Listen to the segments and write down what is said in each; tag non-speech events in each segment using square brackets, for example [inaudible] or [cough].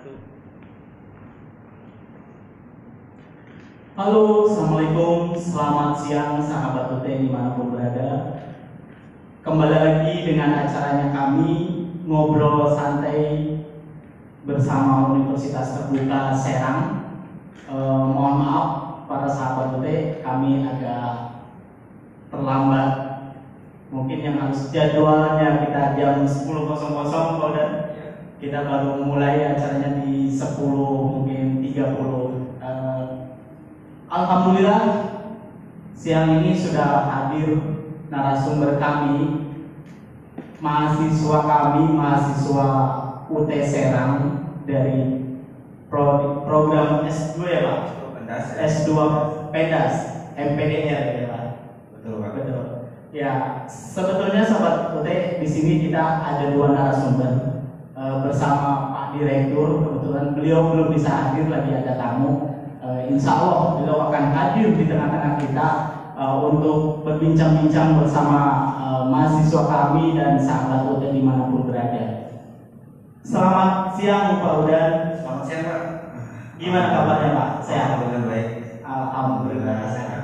wabarakatuh. Halo, Assalamualaikum, selamat siang sahabat UT di mana pun berada. Kembali lagi dengan acaranya kami Ngobrol santai bersama Universitas Terbuka Serang. Eh, Mohon maaf para sahabat UT, kami agak terlambat. Mungkin yang harus jadwalnya kita jam 10.00 kalau kita baru mulai acaranya di 10 mungkin 30 Eh, Alhamdulillah siang ini sudah hadir narasumber kami mahasiswa kami mahasiswa UT Serang dari pro- program S2 ya Pak Pendas ya? S2 PEDAS MPDR ya Pak Betul Pak. Betul. Ya, sebetulnya sobat UT di sini kita ada dua narasumber Eh, bersama Pak Direktur. Kebetulan beliau belum bisa hadir lagi ada tamu. Eh, insya Allah beliau akan hadir di tengah-tengah kita eh, untuk berbincang-bincang bersama eh, mahasiswa kami dan sahabat UT di mana pun berada. Selamat siang Pak Udan. Selamat siang Pak. Gimana kabarnya Pak? Sehat. Alhamdulillah baik. Alhamdulillah sehat.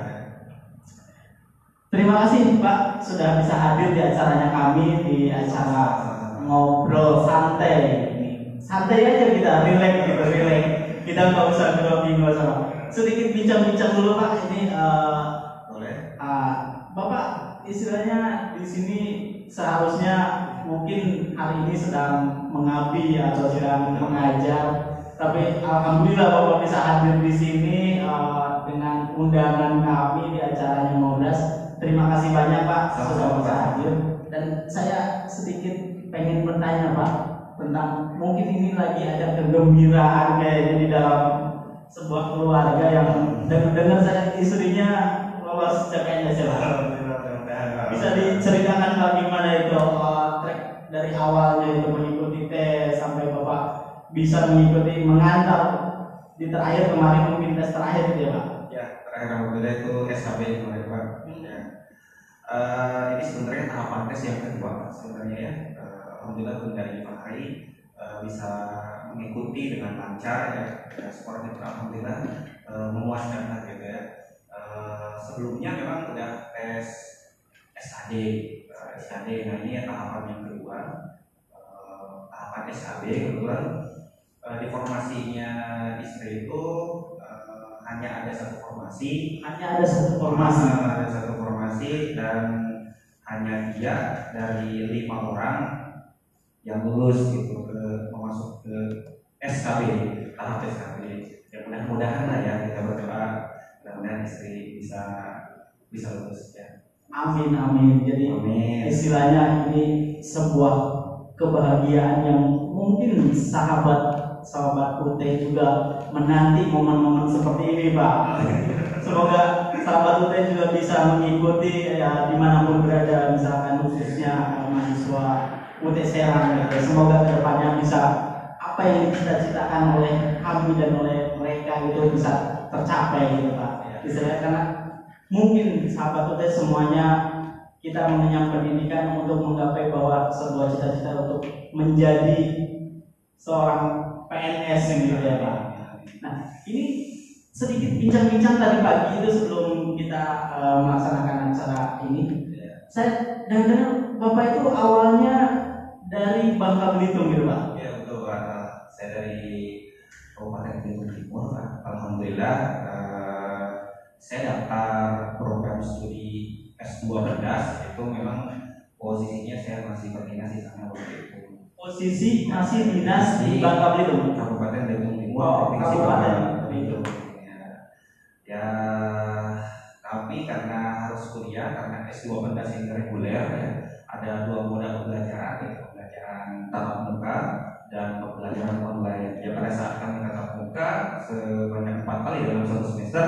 Terima kasih Pak sudah bisa hadir di acaranya kami di acara ngobrol santai. Santai aja kita, relax gitu, relax. Kita nggak usah grogi nggak usah. Sedikit bincang-bincang dulu Pak. Ini eh, Boleh. ah, Bapak istilahnya di sini seharusnya mungkin hari ini sedang mengabdi atau sedang mengajar. Tapi alhamdulillah Bapak bisa hadir di sini eh, dengan undangan kami di acaranya Ngobras. Terima kasih banyak Pak sudah bisa hadir. Dan saya sedikit pengen bertanya Pak tentang mungkin ini lagi ada kegembiraan kayaknya di dalam sebuah keluarga yang dengar-dengar saya istrinya lolos CPNS ya Pak. Bisa diceritakan Pak gimana itu uh, track dari awalnya itu mengikuti tes sampai Bapak bisa mengikuti mengantar di terakhir kemarin mungkin tes terakhir gitu ya Pak. Ya, terakhir Alhamdulillah itu SKB kemarin Pak. Ya. Eh, ini sebenarnya tahapan tes yang kedua Pak sebenarnya ya. Alhamdulillah Bunda Iva Hari eh, bisa mengikuti dengan lancar ya. ya skornya pun Alhamdulillah eh, memuaskan lah gitu ya. Eh, sebelumnya memang udah tes SKD, eh, SKD nah ini tahapan yang kedua. Eh, tahapan SKB kebetulan eh, di formasinya istri itu eh, hanya ada satu formasi Hanya ada satu formasi. Nah, ada satu formasi dan hanya dia dari lima orang yang lulus gitu ke masuk ke SKB tahap SKB ya mudah-mudahan lah ya kita berdoa mudah-mudahan istri bisa bisa lulus ya Amin amin. Jadi Amin. istilahnya ini sebuah kebahagiaan yang mungkin sahabat sahabat UT juga menanti momen-momen seperti ini Pak. [laughs] Semoga sahabat UT juga bisa mengikuti ya di mana pun berada misalkan khususnya mahasiswa UT Serang gitu. Semoga ke depannya bisa apa yang dicita-citakan oleh kami dan oleh mereka itu bisa tercapai gitu Pak. Istilahnya karena mungkin sahabat UT semuanya kita mengenyam pendidikan untuk menggapai bahwa sebuah cita-cita untuk menjadi seorang PNS gitu ya Pak. Nah ini sedikit bincang-bincang tadi pagi itu sebelum kita eh, melaksanakan acara ini. Saya dengar Bapak itu awalnya dari Bangka Belitung gitu Pak. ya betul Pak saya dari Kabupaten Belitung Timur Pak Alhamdulillah eh, saya daftar program studi S2 Berdas itu memang posisinya saya masih berdinas di sana waktu itu Posisi masih dinas di Bangka Belitung. Kabupaten Belitung Timur Oh, Provinsi Bangka Belitung. ya. ya tapi karena harus kuliah karena S2 Berdas yang reguler ya ada dua moda pembelajaran pembelajaran tatap muka dan pembelajaran online ya pada saat kami tatap muka sebanyak empat kali dalam satu semester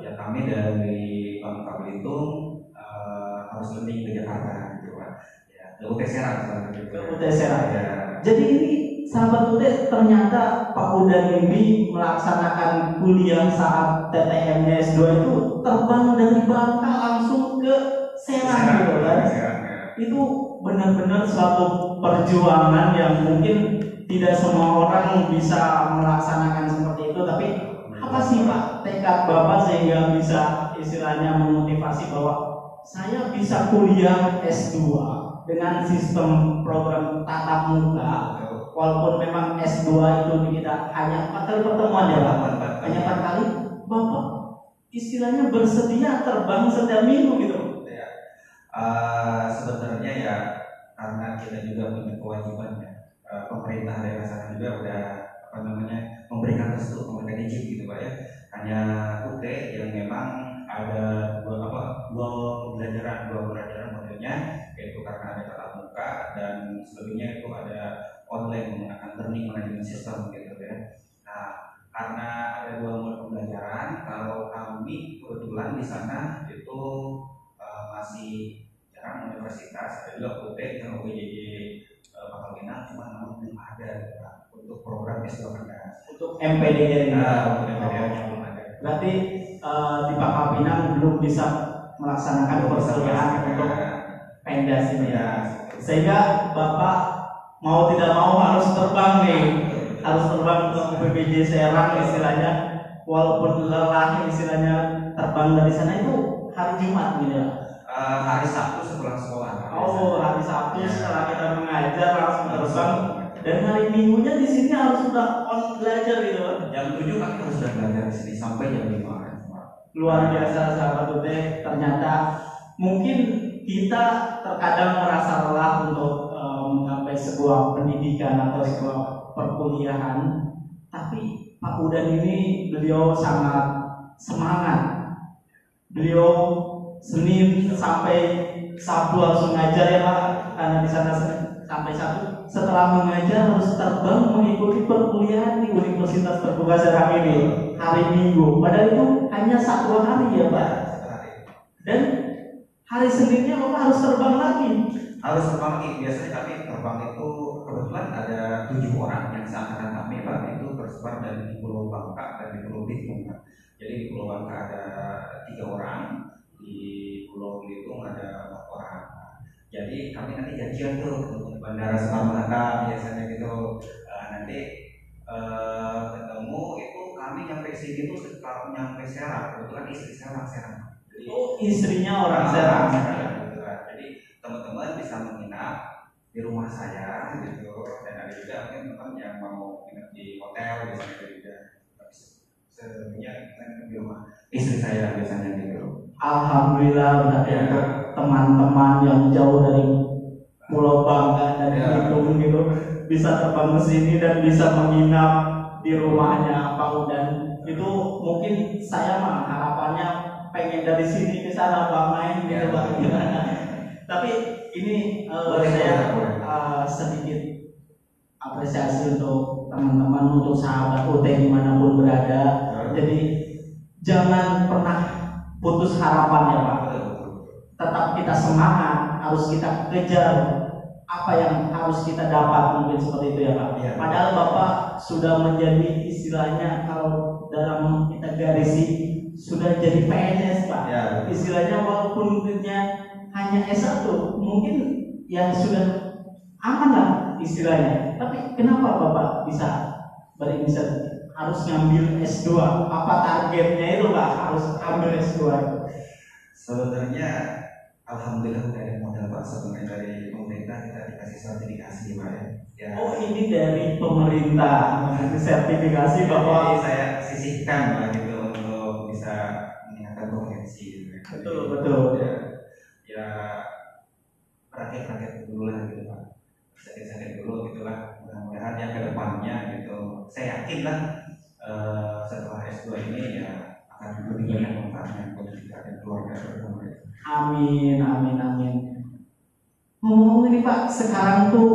ya kami dari Bangka Belitung eh, harus landing ke Jakarta gitu Pak ya ke UT Serang sebenarnya gitu. Ke UT Serang. ya Jadi ini sahabat UT ternyata Pak Udan ini melaksanakan kuliah saat TTM S2 itu terbang dari Bangka langsung ke Serang gitu kan. Serang, ya. Itu benar-benar suatu perjuangan yang mungkin tidak semua orang bisa melaksanakan seperti itu, tapi apa sih Pak tekad Bapak sehingga bisa istilahnya memotivasi bahwa saya bisa kuliah S2 dengan sistem program tatap muka walaupun memang S2 itu kita hanya empat kali pertemuan ya Pak. Hanya empat kali Bapak istilahnya bersedia terbang setiap minggu gitu Eh, sebenarnya ya karena kita juga punya kewajiban ya. Eh, pemerintah daerah sana juga udah apa namanya memberikan restu, memberikan izin gitu pak ya. Hanya UT yang memang ada dua apa dua pembelajaran dua pembelajaran modelnya yaitu karena ada tatap muka dan selebihnya itu ada online menggunakan learning management system gitu ya. Nah karena ada dua model pembelajaran kalau kami kebetulan di sana itu masih jarang universitas ada juga UT yang uh, Pangkal Pinang cuma namun belum ada untuk program S12 untuk MPDN nah untuk MPDN nya belum ada. berarti eh, di Pangkal Pinang belum bisa melaksanakan perkuliahan untuk pendas ini. Ya sehingga Bapak mau tidak mau harus terbang nih. Harus terbang ke PPJ Serang istilahnya. Walaupun lelah istilahnya terbang dari sana itu hari Jumat gitu ya Eh, hari Sabtu sepulang sekolah oh hari Sabtu Ya. setelah kita mengajar langsung terbang dan hari Minggunya di sini harus sudah on belajar gitu Pak. jam 7 kami harus sudah belajar di sini sampai jam 5 Pak. luar biasa sahabat UT ternyata mungkin kita terkadang merasa lelah untuk eh, menggapai sebuah pendidikan atau sebuah perkuliahan tapi Pak Udan ini beliau sangat semangat beliau Senin sampai Sabtu harus mengajar ya Pak. Karena di sana sampai Sabtu. Setelah mengajar harus terbang mengikuti perkuliahan di Universitas Terbuka Serang ini hari Minggu. Padahal itu hanya satu hari ya Pak. Dan hari Seninnya Bapak harus terbang lagi. Harus terbang lagi. Biasanya kami terbang itu kebetulan ada tujuh orang yang seangkatan kami pak. Itu tersebar dari Pulau Bangka dan di Pulau Belitung Pak. jadi di Pulau Bangka ada tiga orang Pulau Belitung ada empat orang jadi kami nanti janjian tuh untuk bandara Soekarno Hatta biasanya gitu. Eh, nanti eh, ketemu itu kami nyampe sini tuh sekitar nyampe Serang. Kebetulan istri Serang Serang. Jadi, oh istrinya orang Serang gitu kan. Jadi teman-teman bisa menginap di rumah saya gitu. Dan ada juga mungkin teman yang mau nginep di hotel biasanya juga. Sebenarnya di rumah istri saya biasanya gitu. Alhamdulillah berarti Ya. teman-teman yang jauh dari Pulau Bangka dan Ya. Belitung gitu bisa terbang ke sini dan bisa menginap di rumahnya Pak Udan itu mungkin saya mah harapannya pengen dari sini ke sana Pak main gitu Ya. Pak [laughs] tapi ini eh, Boleh, saya boleh, eh, sedikit apresiasi untuk teman-teman untuk sahabat UT di mana pun berada jadi jangan pernah putus harapan ya Pak. Tetap kita semangat harus kita kejar apa yang harus kita dapat mungkin seperti itu ya Pak. Iya. padahal Bapak sudah menjadi istilahnya kalau dalam kita garisi sudah jadi PNS Pak. Ya, istilahnya walaupun punya hanya S1 mungkin yang sudah aman lah istilahnya. Tapi kenapa Bapak bisa berinisiatif harus ngambil S2 apa targetnya itu Pak harus ambil S2 Sebenarnya alhamdulillah udah ada modal Pak sebenarnya dari pemerintah kita dikasih sertifikasi Pak ya. Ya. Oh ini dari pemerintah sertifikasi bahwa Jadi saya sisihkan lah gitu untuk bisa meningkatkan kompetensi gitu. ya. Betul, betul. Ya, ya praktek-praktek dulu lah gitu pak. Sakit-sakit dulu gitu lah. Mudah-mudahan yang ke depannya gitu. Saya yakin lah eh, setelah S2 ini ya akan lebih banyak manfaatnya buat kita dan keluarga terutama. ya. amin amin amin. Ngomong ini Pak sekarang tuh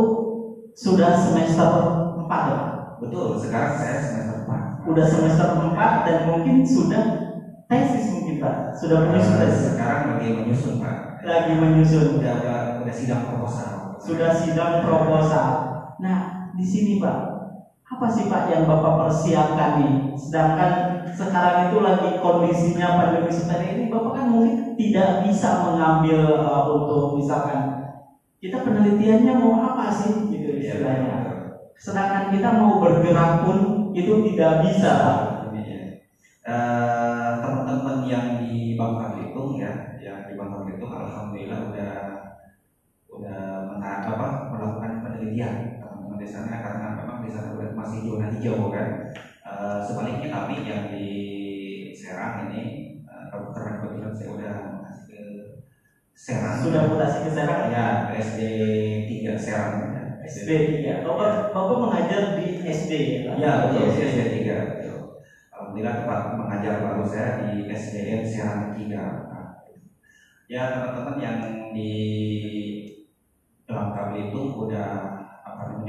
sudah semester 4 ya Pak? Betul. Sekarang saya semester 4 Udah semester 4 dan mungkin sudah tesis mungkin Pak sudah menyusun Eh, tesis sekarang lagi menyusun pak. lagi menyusun Udah udah, udah sidang proposal. sudah sidang proposal. Nah di sini Pak apa sih Pak yang Bapak persiapkan nih? Sedangkan sekarang itu lagi kondisinya pandemi seperti ini, Bapak kan mungkin tidak bisa mengambil uh, untuk misalkan kita penelitiannya mau apa sih gitu Iya, istilahnya. sedangkan kita mau bergerak pun itu tidak bisa Pak. Uh, teman-teman yang di Bangka Belitung ya, yang di Bangka Belitung alhamdulillah udah udah apa melakukan penelitian teman-teman di sana karena memang di sana masih zona hijau kan. Uh, sebaliknya kami yang di Serang ini uh, karena kebetulan saya udah masih ke Serang. Sudah mutasi ke Serang? Ya, SD 3 Serang. Ya. SD 3. Bapak, Bapak mengajar di SD ya? Ya, betul. SD 3 alhamdulillah tempat mengajar baru saya di SDN Serang 3 nah, ya teman-teman yang di dalam kabel itu udah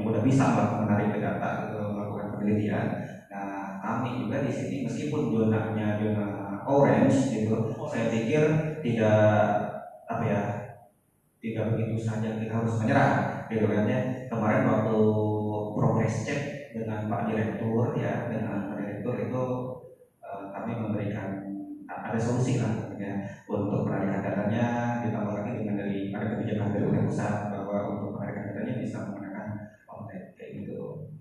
udah bisa menarik data gitu melakukan penelitian nah kami juga di sini meskipun zonanya zona orange gitu oh. saya pikir tidak apa ya tidak begitu saja kita harus menyerah gitu kan ya kemarin waktu progress check dengan Pak Direktur ya dengan Pak Direktur itu kami memberikan ada solusi lah ya, untuk penarikan datanya ditambah lagi dengan dari ada kebijakan dari pusat bahwa untuk penarikan datanya bisa menggunakan online kayak gitu.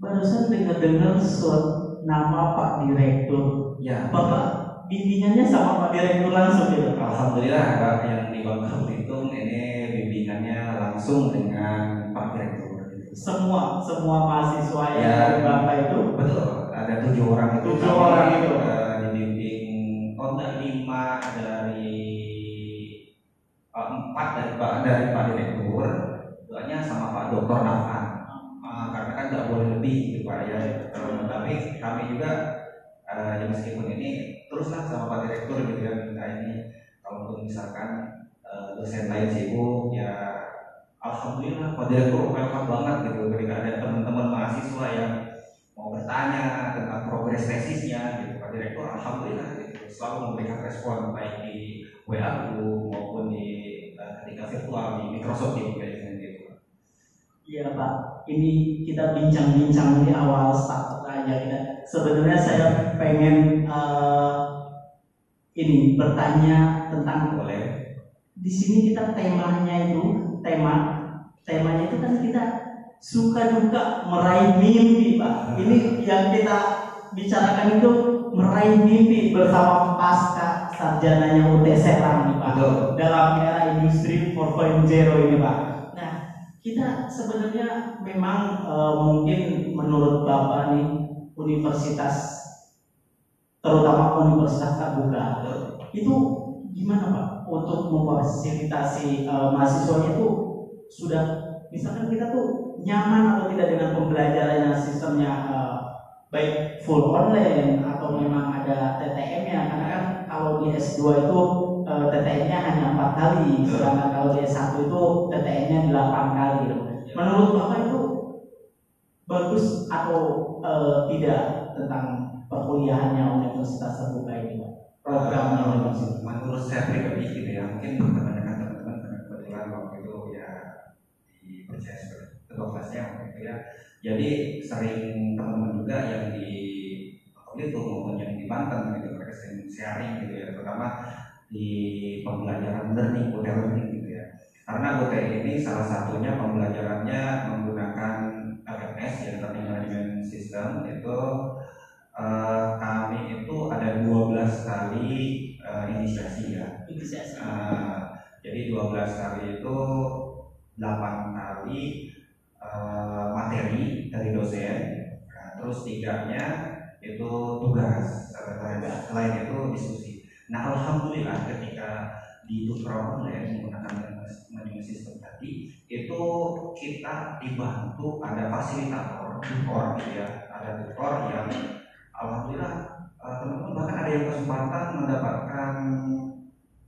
Barusan dengar-dengar nama Pak Direktur. Ya. Bapak bimbingannya sama Pak Direktur langsung gitu. Alhamdulillah Pak. Yang di Bangka Belitung ini bimbingannya langsung dengan Pak Direktur. Semua semua mahasiswa yang ya, dari Bangka itu? Betul ada tujuh orang itu. Tujuh orang itu? Uh, dibimbing oh enggak lima dari uh, empat dari pak dari pak direktur. Doanya sama pak dokter Nafan. Uh, karena kan nggak boleh lebih gitu pak ya. Tapi kami juga uh, ya meskipun ini teruslah sama pak direktur gitu ya minta ini. Kalau misalkan uh, dosen lain sibuk ya alhamdulillah pak direktur welcome banget gitu. Ketika ada teman-teman mahasiswa yang mau bertanya tentang progres tesisnya gitu Pak Direktur Alhamdulillah gitu, selalu memberikan respon baik di WA maupun di uh, ketika virtual di Microsoft gitu Iya Pak, ini kita bincang-bincang di awal start aja kita. Sebenarnya saya pengen uh, ini bertanya tentang boleh. Di sini kita temanya itu tema temanya itu kan kita suka juga meraih mimpi Pak. Ini yang kita bicarakan itu meraih mimpi bersama pasca sarjananya UT Serang nih Pak. Betul. Dalam era industri 4.0 ini Pak. Kita sebenarnya memang e, mungkin menurut Bapak nih universitas terutama universitas terbuka itu gimana Pak? Untuk memfasilitasi e, mahasiswanya itu sudah misalkan kita tuh nyaman atau tidak dengan pembelajarannya sistemnya uh, baik full online atau memang ada TTM-nya karena kan kalau di S2 itu uh, eh, TTM-nya hanya empat kali. Sedangkan kalau di S1 itu TTM-nya delapan kali. Menurut Bapak itu bagus atau uh, tidak tentang perkuliahannya universitas terbuka ini Pak? programnya universitas menurut saya pribadi gitu ya mungkin kebanyakan teman-teman kebetulan waktu itu ya dipercaya kelasnya gitu ya. Jadi sering teman-teman juga yang di itu maupun yang di Banten gitu mereka sering sharing gitu ya terutama di pembelajaran learning budaya learning gitu ya. Karena BT ini salah satunya pembelajarannya menggunakan LMS ya Learning Management System. Itu uh, kami itu ada 12 kali uh, inisiasi ya. Inisiasi. Uh, jadi 12 kali itu 8 kali Eh, materi dari dosen. Nah, terus tiganya itu tugas selain itu diskusi nah alhamdulillah ketika di tutorial online menggunakan manajemen sistem tadi itu kita dibantu ada fasilitator tutor ya ada tutor yang alhamdulillah eh, teman-teman bahkan ada yang kesempatan mendapatkan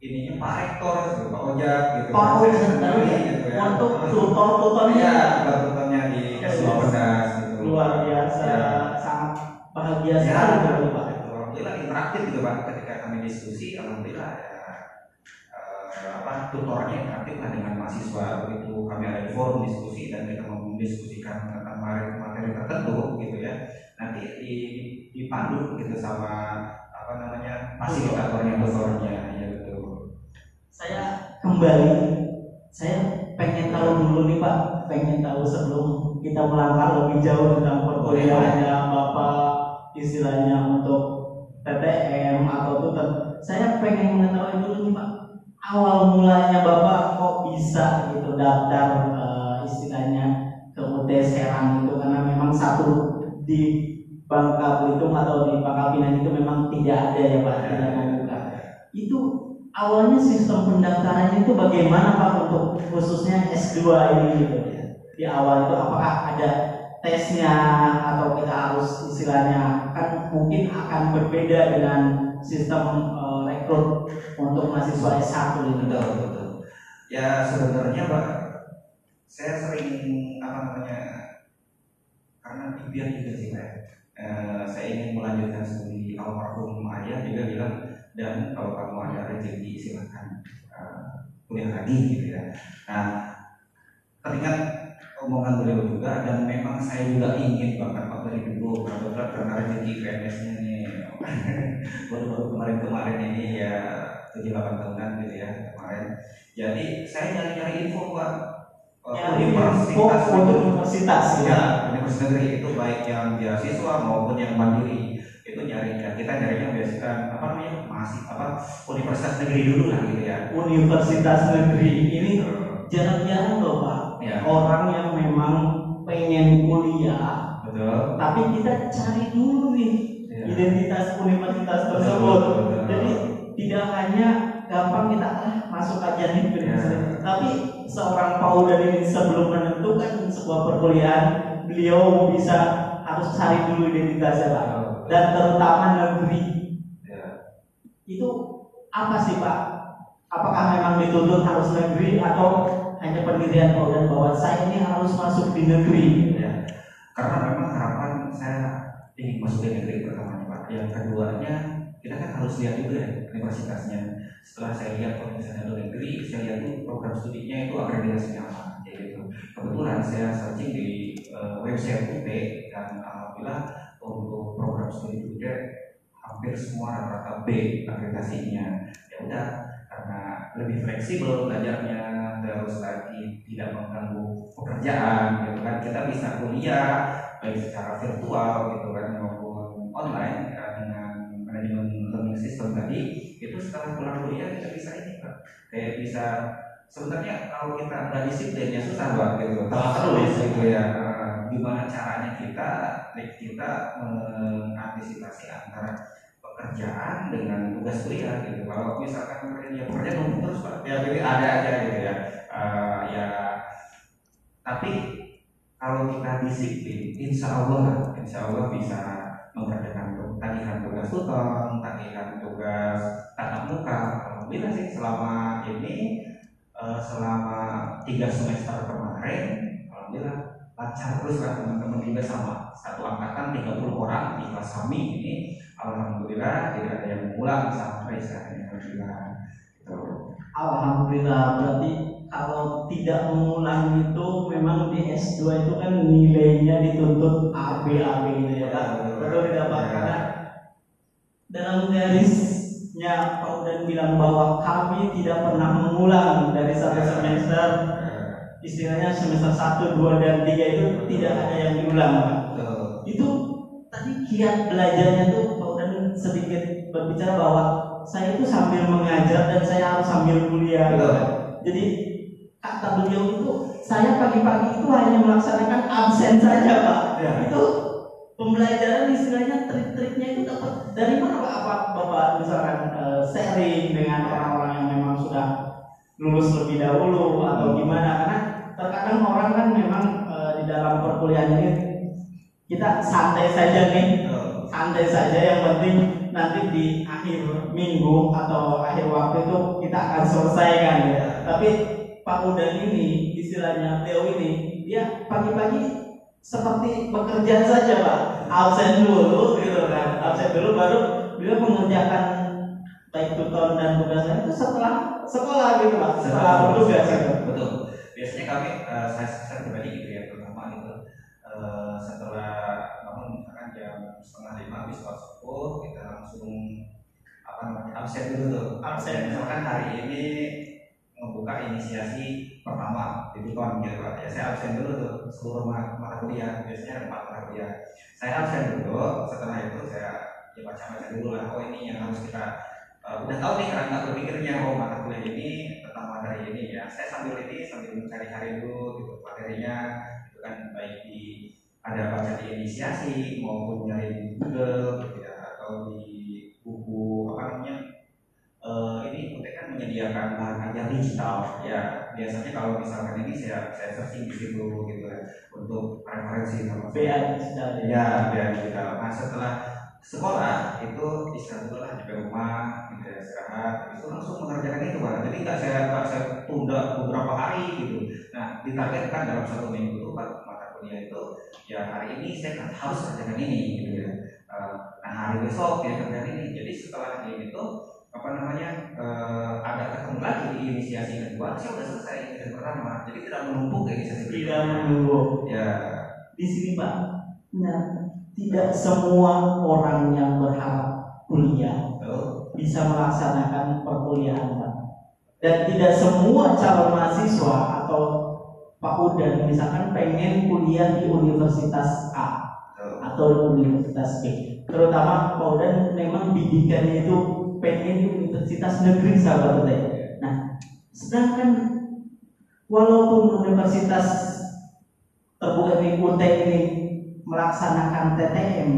ininya Pak Rektor gitu, Pak Ojak gitu. Pak Ojak gitu ya. Untuk tutor-tutornya. Iya, tutor-tutornya di S2 Pedas gitu. Luar biasa, ya. sangat bahagia ya, sekali gitu Pak. Alhamdulillah interaktif gitu Pak kami diskusi, alhamdulillah ya uh, apa tutornya interaktif lah dengan mahasiswa. Begitu kami ada di forum diskusi dan kita mendiskusikan tentang materi, tertentu gitu ya. Nanti di, dipandu gitu sama apa namanya fasilitatornya tutornya. Ya saya kembali saya pengen tahu dulu nih Pak. Pengen tahu sebelum kita melangkah lebih jauh tentang perkuliahannya Bapak istilahnya untuk TTM atau tutor, saya pengen mengetahui dulu nih Pak, awal mulanya Bapak kok bisa gitu daftar uh, istilahnya ke UT Serang itu karena memang satu di Bangka Belitung atau di Bangka Pinang itu memang tidak ada ya Pak, tidak membuka. Itu awalnya sistem pendaftarannya itu bagaimana Pak untuk khususnya S2 ini gitu ya? Di awal itu apakah ada tesnya atau kita harus istilahnya kan mungkin akan berbeda dengan sistem uh, rekrut untuk mahasiswa S1 ini. Betul, betul. Ya sebenarnya Pak, saya sering apa namanya karena impian juga sih Pak. Uh, saya ingin melanjutkan studi almarhum ayah juga bilang dan kalau kamu ada rezeki silahkan uh, kuliah lagi gitu ya. Nah, teringat omongan beliau juga dan memang saya juga ingin bahkan waktu dari dulu karena rezeki PNS-nya nih [laughs] baru-baru kemarin-kemarin ini ya tujuh delapan tahunan gitu ya kemarin. Jadi saya nyari-nyari info pak. Ya, universitas untuk universitas ya. Universitas negeri itu baik yang beasiswa maupun yang mandiri itu nyari ya kita nyarinya biasa apa namanya masih apa universitas negeri dulu lah gitu ya. Universitas negeri ini jarang-jarang loh pak. Ya. orang yang memang pengen kuliah. Betul. Tapi kita cari dulu nih ya. identitas universitas tersebut. betul, betul. jadi tidak hanya gampang kita ah masuk aja nih ya. tapi seorang Paul dari sebelum menentukan sebuah perkuliahan beliau bisa harus cari dulu identitasnya pak dan terutama negeri ya. itu apa sih pak apakah memang dituntut harus negeri atau hanya pendirian dan bahwa saya ini harus masuk di negeri ya. karena memang harapan saya ingin masuk di negeri pertamanya Pak yang keduanya kita kan harus lihat juga ya universitasnya. Setelah saya lihat kalau misalnya di negeri saya lihat itu program studinya itu akreditasinya apa ya gitu. Kebetulan saya searching di uh, website UP dan alhamdulillah untuk program studi UP hampir semua rata-rata B akreditasinya ya udah karena lebih fleksibel belajarnya terus lagi tidak mengganggu pekerjaan gitu kan. Kita bisa kuliah baik secara virtual gitu kan maupun online manajemen learning system tadi itu setelah pulang kuliah kita bisa ini kan kayak bisa sebenarnya kalau kita nggak disiplin ya susah banget gitu. Terus gitu ya gimana caranya kita kita mengantisipasi antara pekerjaan dengan tugas kuliah gitu. Kalau misalkan kerja pekerjaan numpuk terus pak. Ya jadi ada aja gitu ya. Uh, ya tapi kalau kita disiplin insya Allah insya Allah bisa mengerjakan tagihan tugas tutor tagihan tugas tatap muka alhamdulillah sih selama ini uh, selama tiga semester kemarin alhamdulillah lancar terus lah teman-teman juga sama satu angkatan 30 orang di kelas kami ini alhamdulillah tidak ada yang mengulang sampai ini alhamdulillah gitu. alhamdulillah berarti kalau tidak mengulang itu memang di S2 itu kan nilainya dituntut A B A B gitu ya Pak. Betul tidak Pak? Karena dalam garisnya Pak Udan bilang bahwa kami tidak pernah mengulang dari satu semester istilahnya semester 1, 2, dan 3 itu tidak ada yang diulang Pak. Itu tadi kiat belajarnya tuh Pak Udan sedikit berbicara bahwa saya itu sambil mengajar dan saya harus sambil kuliah. Gitu. Jadi kata beliau itu saya pagi-pagi itu hanya melaksanakan absen saja pak. Ya. itu pembelajaran istilahnya trik-triknya itu dapat dari mana pak? Apa bapak misalkan uh, sharing dengan orang-orang yang memang sudah lulus lebih dahulu atau gimana? Karena terkadang orang kan memang uh, di dalam perkuliahan ini kita santai saja nih. Santai saja yang penting nanti di akhir minggu atau akhir waktu itu kita akan selesaikan ya. Tapi Pak Udan ini istilahnya Leo ini dia pagi-pagi seperti bekerja saja Pak. Absen dulu gitu kan. Absen dulu baru beliau mengerjakan baik tutor dan tugasnya itu setelah sekolah gitu Pak. Setelah bertugas gitu. betul. Biasanya kami uh, saya saya pribadi gitu ya terutama itu uh, setelah bangun misalkan jam setengah lima habis sholat subuh kita langsung apa namanya absen dulu tuh. Absen. Misalkan hari ini membuka inisiasi pertama. Di kon gitu ya saya absen dulu tuh seluruh mata, kuliah. Biasanya ada empat mata kuliah. Saya absen dulu setelah itu saya ya baca-baca dulu lah oh ini yang harus kita uh, udah tahu nih karena berpikirnya oh mata kuliah ini tentang materi ini ya. Saya sambil ini sambil mencari-cari dulu gitu materinya itu kan baik di ada baca di inisiasi maupun nyari Google gitu ya atau di buku apa namanya uh, ini UT kan menyediakan bahan ajar digital. Ya biasanya kalau misalkan ini saya saya searching di situ gitu ya untuk referensi sama BA digital ya. BA digital. Nah setelah sekolah itu istirahat dulu lah di rumah gitu ya istirahat itu langsung mengerjakan itu kan jadi nggak saya nggak saya tunda beberapa hari gitu. Nah ditargetkan dalam satu minggu itu mata kuliah itu ya hari ini saya harus kerjakan ini gitu ya. Nah hari besok ya kerjakan ini. Jadi setelah ini itu apa namanya uh, ada ketemu lagi di inisiasi kedua saya sudah selesai inisiasi pertama. Jadi tidak menumpuk inisiasi tidak menumpuk. Ya. Di sini pak nah tidak semua orang yang berharap kuliah bisa melaksanakan perkuliahan pak. Dan tidak semua calon mahasiswa atau Pak Udan misalkan pengen kuliah di Universitas A atau Universitas B. Terutama Pak Udan memang bidikannya itu pengen di universitas negeri sahabat saya. Nah, sedangkan walaupun universitas terbuka UT ini melaksanakan TTM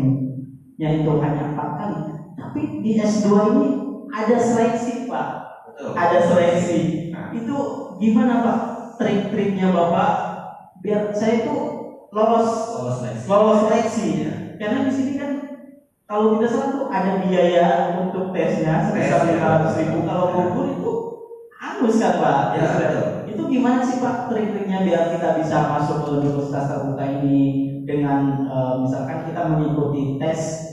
yaitu hanya empat kali, tapi di S2 ini ada seleksi Pak, Betul. ada seleksi. Nah. Itu gimana Pak trik-triknya Bapak biar saya itu lolos lolos seleksi lolos seleksi ya. Karena di sini kan kalau tidak salah tuh ada biaya untuk tesnya sebesar lima ratus ribu. Kalau gugur itu hangus kan pak? Ya, betul. Itu gimana sih pak trik-triknya biar kita bisa masuk ke universitas terbuka ini dengan eh, misalkan kita mengikuti tes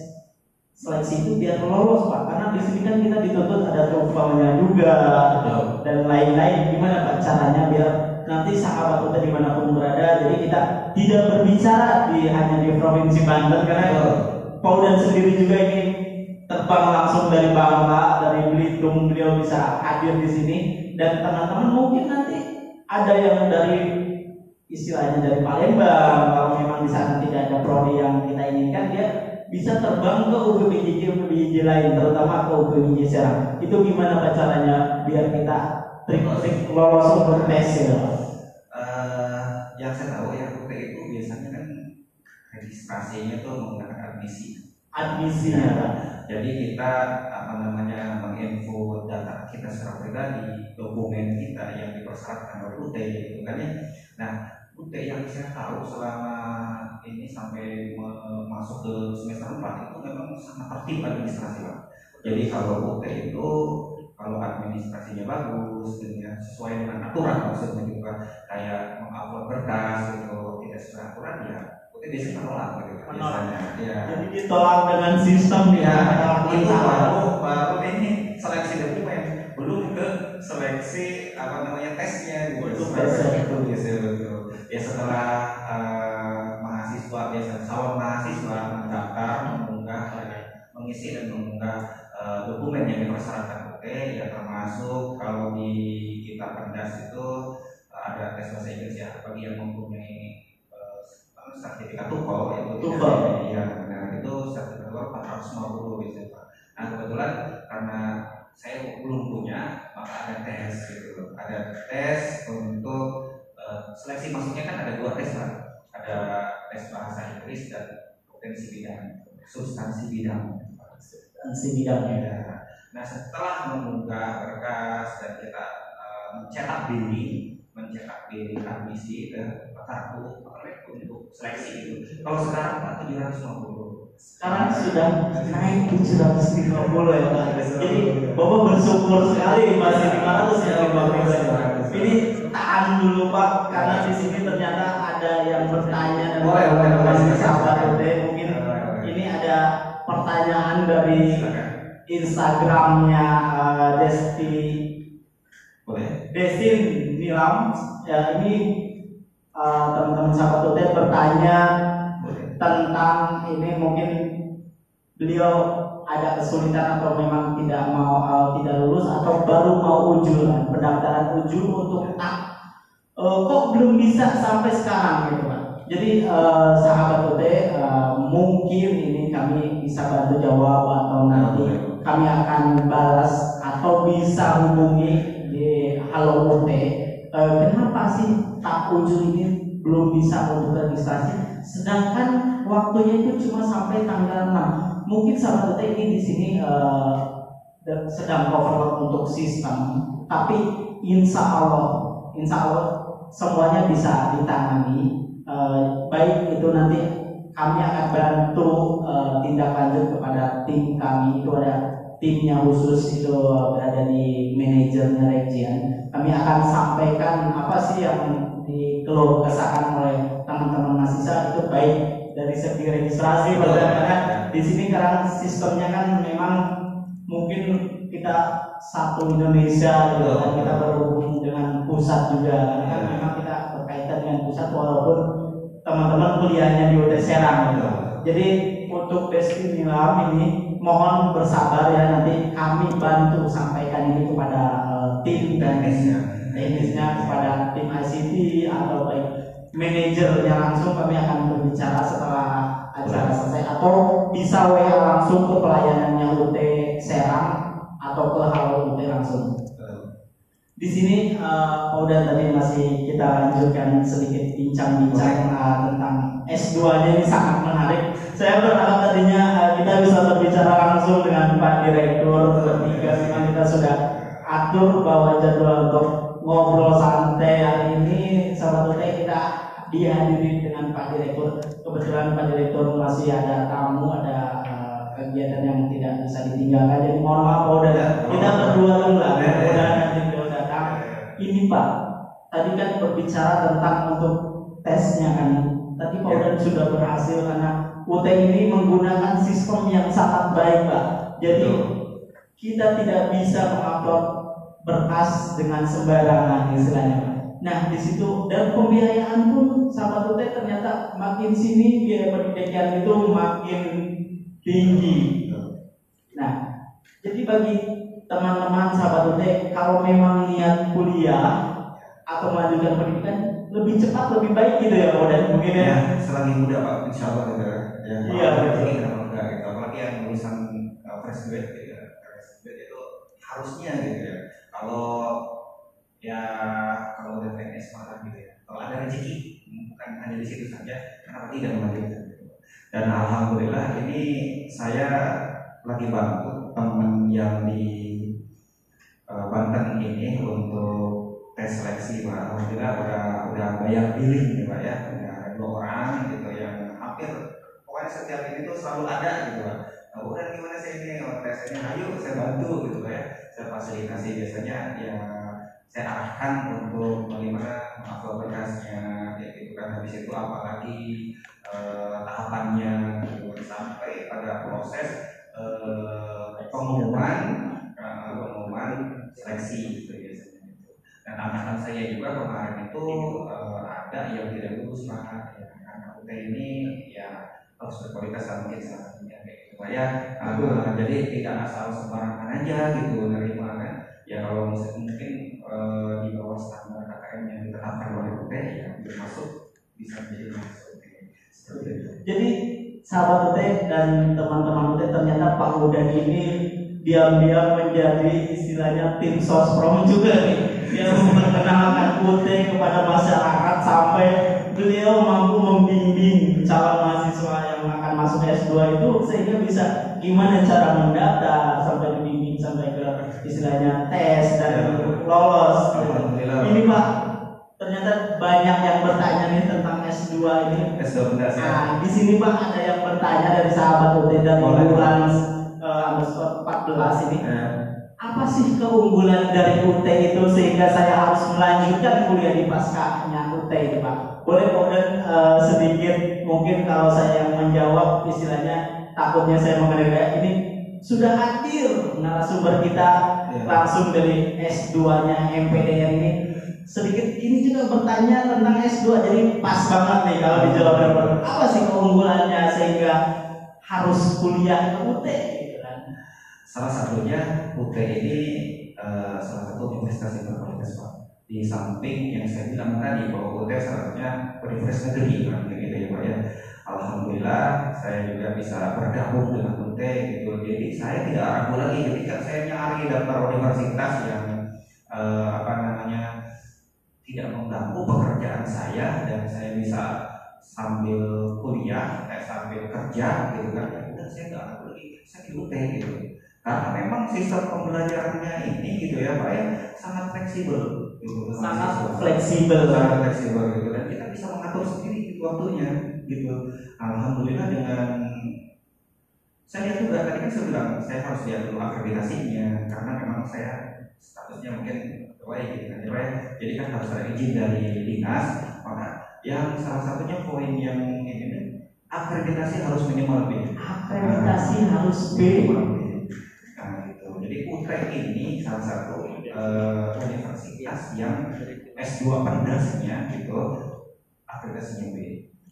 seleksi itu biar lolos pak? Karena di sini kan kita dituntut ada TOEFL-nya juga Betul. dan lain-lain. Gimana pak caranya biar nanti sahabat kita di mana pun berada, jadi kita tidak berbicara di hanya di provinsi Banten karena Betul. Paudan sendiri juga ini terbang langsung dari Bangka, dari Belitung, beliau bisa hadir di sini. Dan teman-teman mungkin nanti ada yang dari istilahnya dari Palembang kalau memang di sana tidak ada prodi yang kita inginkan dia bisa terbang ke UPBJJ UPBJJ lain terutama ke UPBJJ Serang. Itu gimana caranya biar kita trik-trik lolos untuk tes ya Eh, yang saya tahu ya UT itu biasanya kan registrasinya tuh menggunakan admisi. admisinya Pak Jadi kita apa namanya menginfo data kita secara pribadi, dokumen kita yang dipersyaratkan oleh UT gitu kan ya. Nah, UT yang saya tahu selama ini sampai masuk ke semester 4 itu memang sangat tertib administrasi Pak. Jadi kalau UT itu kalau administrasinya bagus dan ya sesuai dengan aturan maksudnya juga kayak mengupload berkas gitu tidak sesuai aturan ya biasanya menolak gitu kan Menolak. biasanya. Ya. jadi ditolak dengan sistem Ya, ya itu baru baru ini seleksi dokumen, belum ke seleksi apa namanya tesnya gitu. Tesnya. itu betul. Ya setelah eh, mahasiswa biasa calon mahasiswa mendaftar, mengunggah, ya, mengisi dan mengunggah eh, dokumen yang dipersyaratkan UT, ya termasuk kalau di kita pendas itu eh, ada tes bahasa Inggris ya bagi yang mempunyai eh, apa, sertifikat TOEFL TOEFL. Iya, benar itu sertifikat TOEFL 450 gitu Pak. Nah kebetulan karena saya belum punya, maka ada tes gitu. Ada tes untuk eh, seleksi maksudnya kan ada dua tes Pak. Ada tes bahasa Inggris dan potensi bidang, substansi bidang. dan si bidangnya Ya. Nah setelah mengunggah berkas dan kita eh, mencetak diri, mencetak diri admisi ke kartu untuk seleksi itu. Kalau sekarang Pak 750. sekarang sudah naik 750 ya Pak jadi Bapak bersyukur sekali masih 500 ya Bapak ini tahan dulu Pak karena di sini ternyata ada yang bertanya dan Boleh, boleh, masih sabar mungkin ini ada pertanyaan dari. Instagramnya eh, Desti. Destin Nilam ya ini eh, teman-teman sahabat Utet bertanya tentang ini mungkin beliau ada kesulitan atau memang tidak mau eh, tidak lulus atau baru mau ujul pendaftaran ujul untuk tak uh, kok belum bisa sampai sekarang gitu Pak. Jadi uh, sahabat UT uh, mungkin ini kami bisa bantu jawab atau nanti kami akan balas atau bisa hubungi di Halo UT. Uh, kenapa sih tak ujung ini belum bisa untuk registrasi? Sedangkan waktunya itu cuma sampai tanggal 6. Mungkin sahabat UT ini di sini uh, sedang overload untuk sistem, tapi insya Allah, insya Allah semuanya bisa ditangani. Uh, baik itu nanti kami akan bantu uh, tindak lanjut kepada tim kami. Itu ada timnya khusus itu berada di manajernya region kami akan sampaikan apa sih yang dikeluh kesahkan oleh teman-teman mahasiswa. Itu baik dari segi registrasi karena di sini karena sistemnya kan memang mungkin kita satu Indonesia gitu kan. kita berhubung dengan pusat juga kan. Memang kita berkaitan dengan pusat walaupun teman-teman kuliahnya di UT Serang. Gitu. Jadi untuk Desti Nilam ini mohon bersabar ya nanti kami bantu sampaikan ini kepada tim teknisnya, teknisnya kepada tim ICT atau baik manajernya langsung kami akan berbicara setelah acara selesai atau bisa WA langsung ke pelayanannya UT Serang atau ke Halo UT langsung. Di sini uh, udah tadi masih kita lanjutkan sedikit bincang-bincang uh, tentang S2-nya ini sangat menarik. Saya berharap tadinya uh, kita bisa berbicara langsung dengan Pak Direktur memang kita sudah atur bahwa jadwal untuk ngobrol santai hari ini sahabat UT kita dihadiri dengan Pak Direktur. Kebetulan Pak Direktur masih ada tamu, ada uh, kegiatan yang tidak bisa ditinggalkan. Jadi mohon maaf udah kita berdua dulu lah. Udah nanti ini Pak, tadi kan berbicara tentang untuk tesnya kan. Tadi Pak ya. sudah berhasil karena UT ini menggunakan sistem yang sangat baik Pak. Jadi kita tidak bisa mengupload berkas dengan sembarangan istilahnya. Nah di situ dan pembiayaan pun sahabat UT ternyata makin sini biaya pendidikan itu makin tinggi. Nah jadi bagi teman-teman sahabat UT kalau memang niat kuliah atau melanjutkan pendidikan lebih cepat lebih baik gitu ya Pak dan mungkin ya, ya selagi muda Pak insya Allah gitu ya iya betul. ini kenapa enggak gitu. Apalagi yang lulusan uh, fresh grade gitu ya fresh itu harusnya gitu ya kalau ya kalau udah PNS malah gitu ya kalau ada rezeki bukan hanya di situ saja kenapa tidak melanjutkan dan alhamdulillah ini saya lagi bantu teman yang di uh, Banten ini untuk tes seleksi Pak. Alhamdulillah udah udah bayar billing ya Pak ya. Ada dua orang gitu yang hampir pokoknya setiap ini tuh selalu ada gitu Pak. Nah, udah gimana sih ini oh, tesnya? Ayo saya bantu gitu Pak ya. Saya fasilitasi biasanya ya saya arahkan untuk bagaimana mengupload berkasnya ya gitu kan. Habis itu apalagi eh, tahapannya gitu sampai pada proses eh, pengumuman pengumuman seleksi gitu biasanya. Dan anak-anak saya juga kemarin itu uh, ada yang tidak lulus pak, ya, anak ini ya harus berkualitas mungkin salah satunya kayak gitu pak ya. Uh, jadi tidak asal sembarangan aja gitu dari mana ya kalau mungkin uh, di bawah standar KKM yang ditetapkan oleh UT ya masuk bisa menjadi masuk. Jadi sahabat UT dan teman-teman UT ternyata Pak Muda ini diam-diam menjadi istilahnya tim sosprom juga nih dia memperkenalkan UT kepada masyarakat sampai beliau mampu membimbing calon mahasiswa yang akan masuk S2 itu sehingga bisa gimana cara mendaftar sampai dibimbing sampai ke istilahnya tes dan lolos. Ini Pak ternyata banyak yang bertanya nih tentang S2 ini. S2 benar nah di sini Pak ada yang bertanya dari sahabat UT dan bulan underscore 14 ini. Eh. apa sih keunggulan dari UT itu sehingga saya harus melanjutkan kuliah di paskahnya UT itu Pak. Boleh kemudian uh, sedikit mungkin kalau saya menjawab istilahnya takutnya saya mengenai ini sudah hadir narasumber kita ya. langsung dari S2-nya MPDR ini. Sedikit ini juga bertanya tentang S2 jadi pas banget nih kalau dijawab apa sih keunggulannya sehingga harus kuliah ke UT Salah satunya UT ini uh, salah satu universitas berkualitas Pak. Di samping yang saya bilang tadi bahwa UT seharusnya universitas negeri kan gitu ya Pak ya Alhamdulillah saya juga bisa bergabung dengan UT gitu jadi saya tidak ragu lagi ketika saya nyari daftar universitas yang eh, apa namanya tidak mengganggu pekerjaan saya dan saya bisa sambil kuliah, eh, sambil kerja gitu kan, ya udah saya nggak ragu lagi, saya di UT gitu. Karena memang sistem pembelajarannya ini gitu ya Pak ya sangat fleksibel. Sangat fleksibel sangat fleksibel gitu dan kita bisa mengatur sendiri gitu waktunya gitu. Alhamdulillah dengan saya lihat juga tadi kan saya bilang saya harus lihat dulu akreditasinya karena memang saya statusnya mungkin baik gitu kan ya ya. Jadi kan harus ada izin dari dinas maka yang salah satunya poin yang ini akreditasi harus minimal B. akreditasi harus B Minimal B. Nah, gitu. Jadi UTREK ini salah satu eh, universitas yang S2 pendasnya gitu akreditasinya B.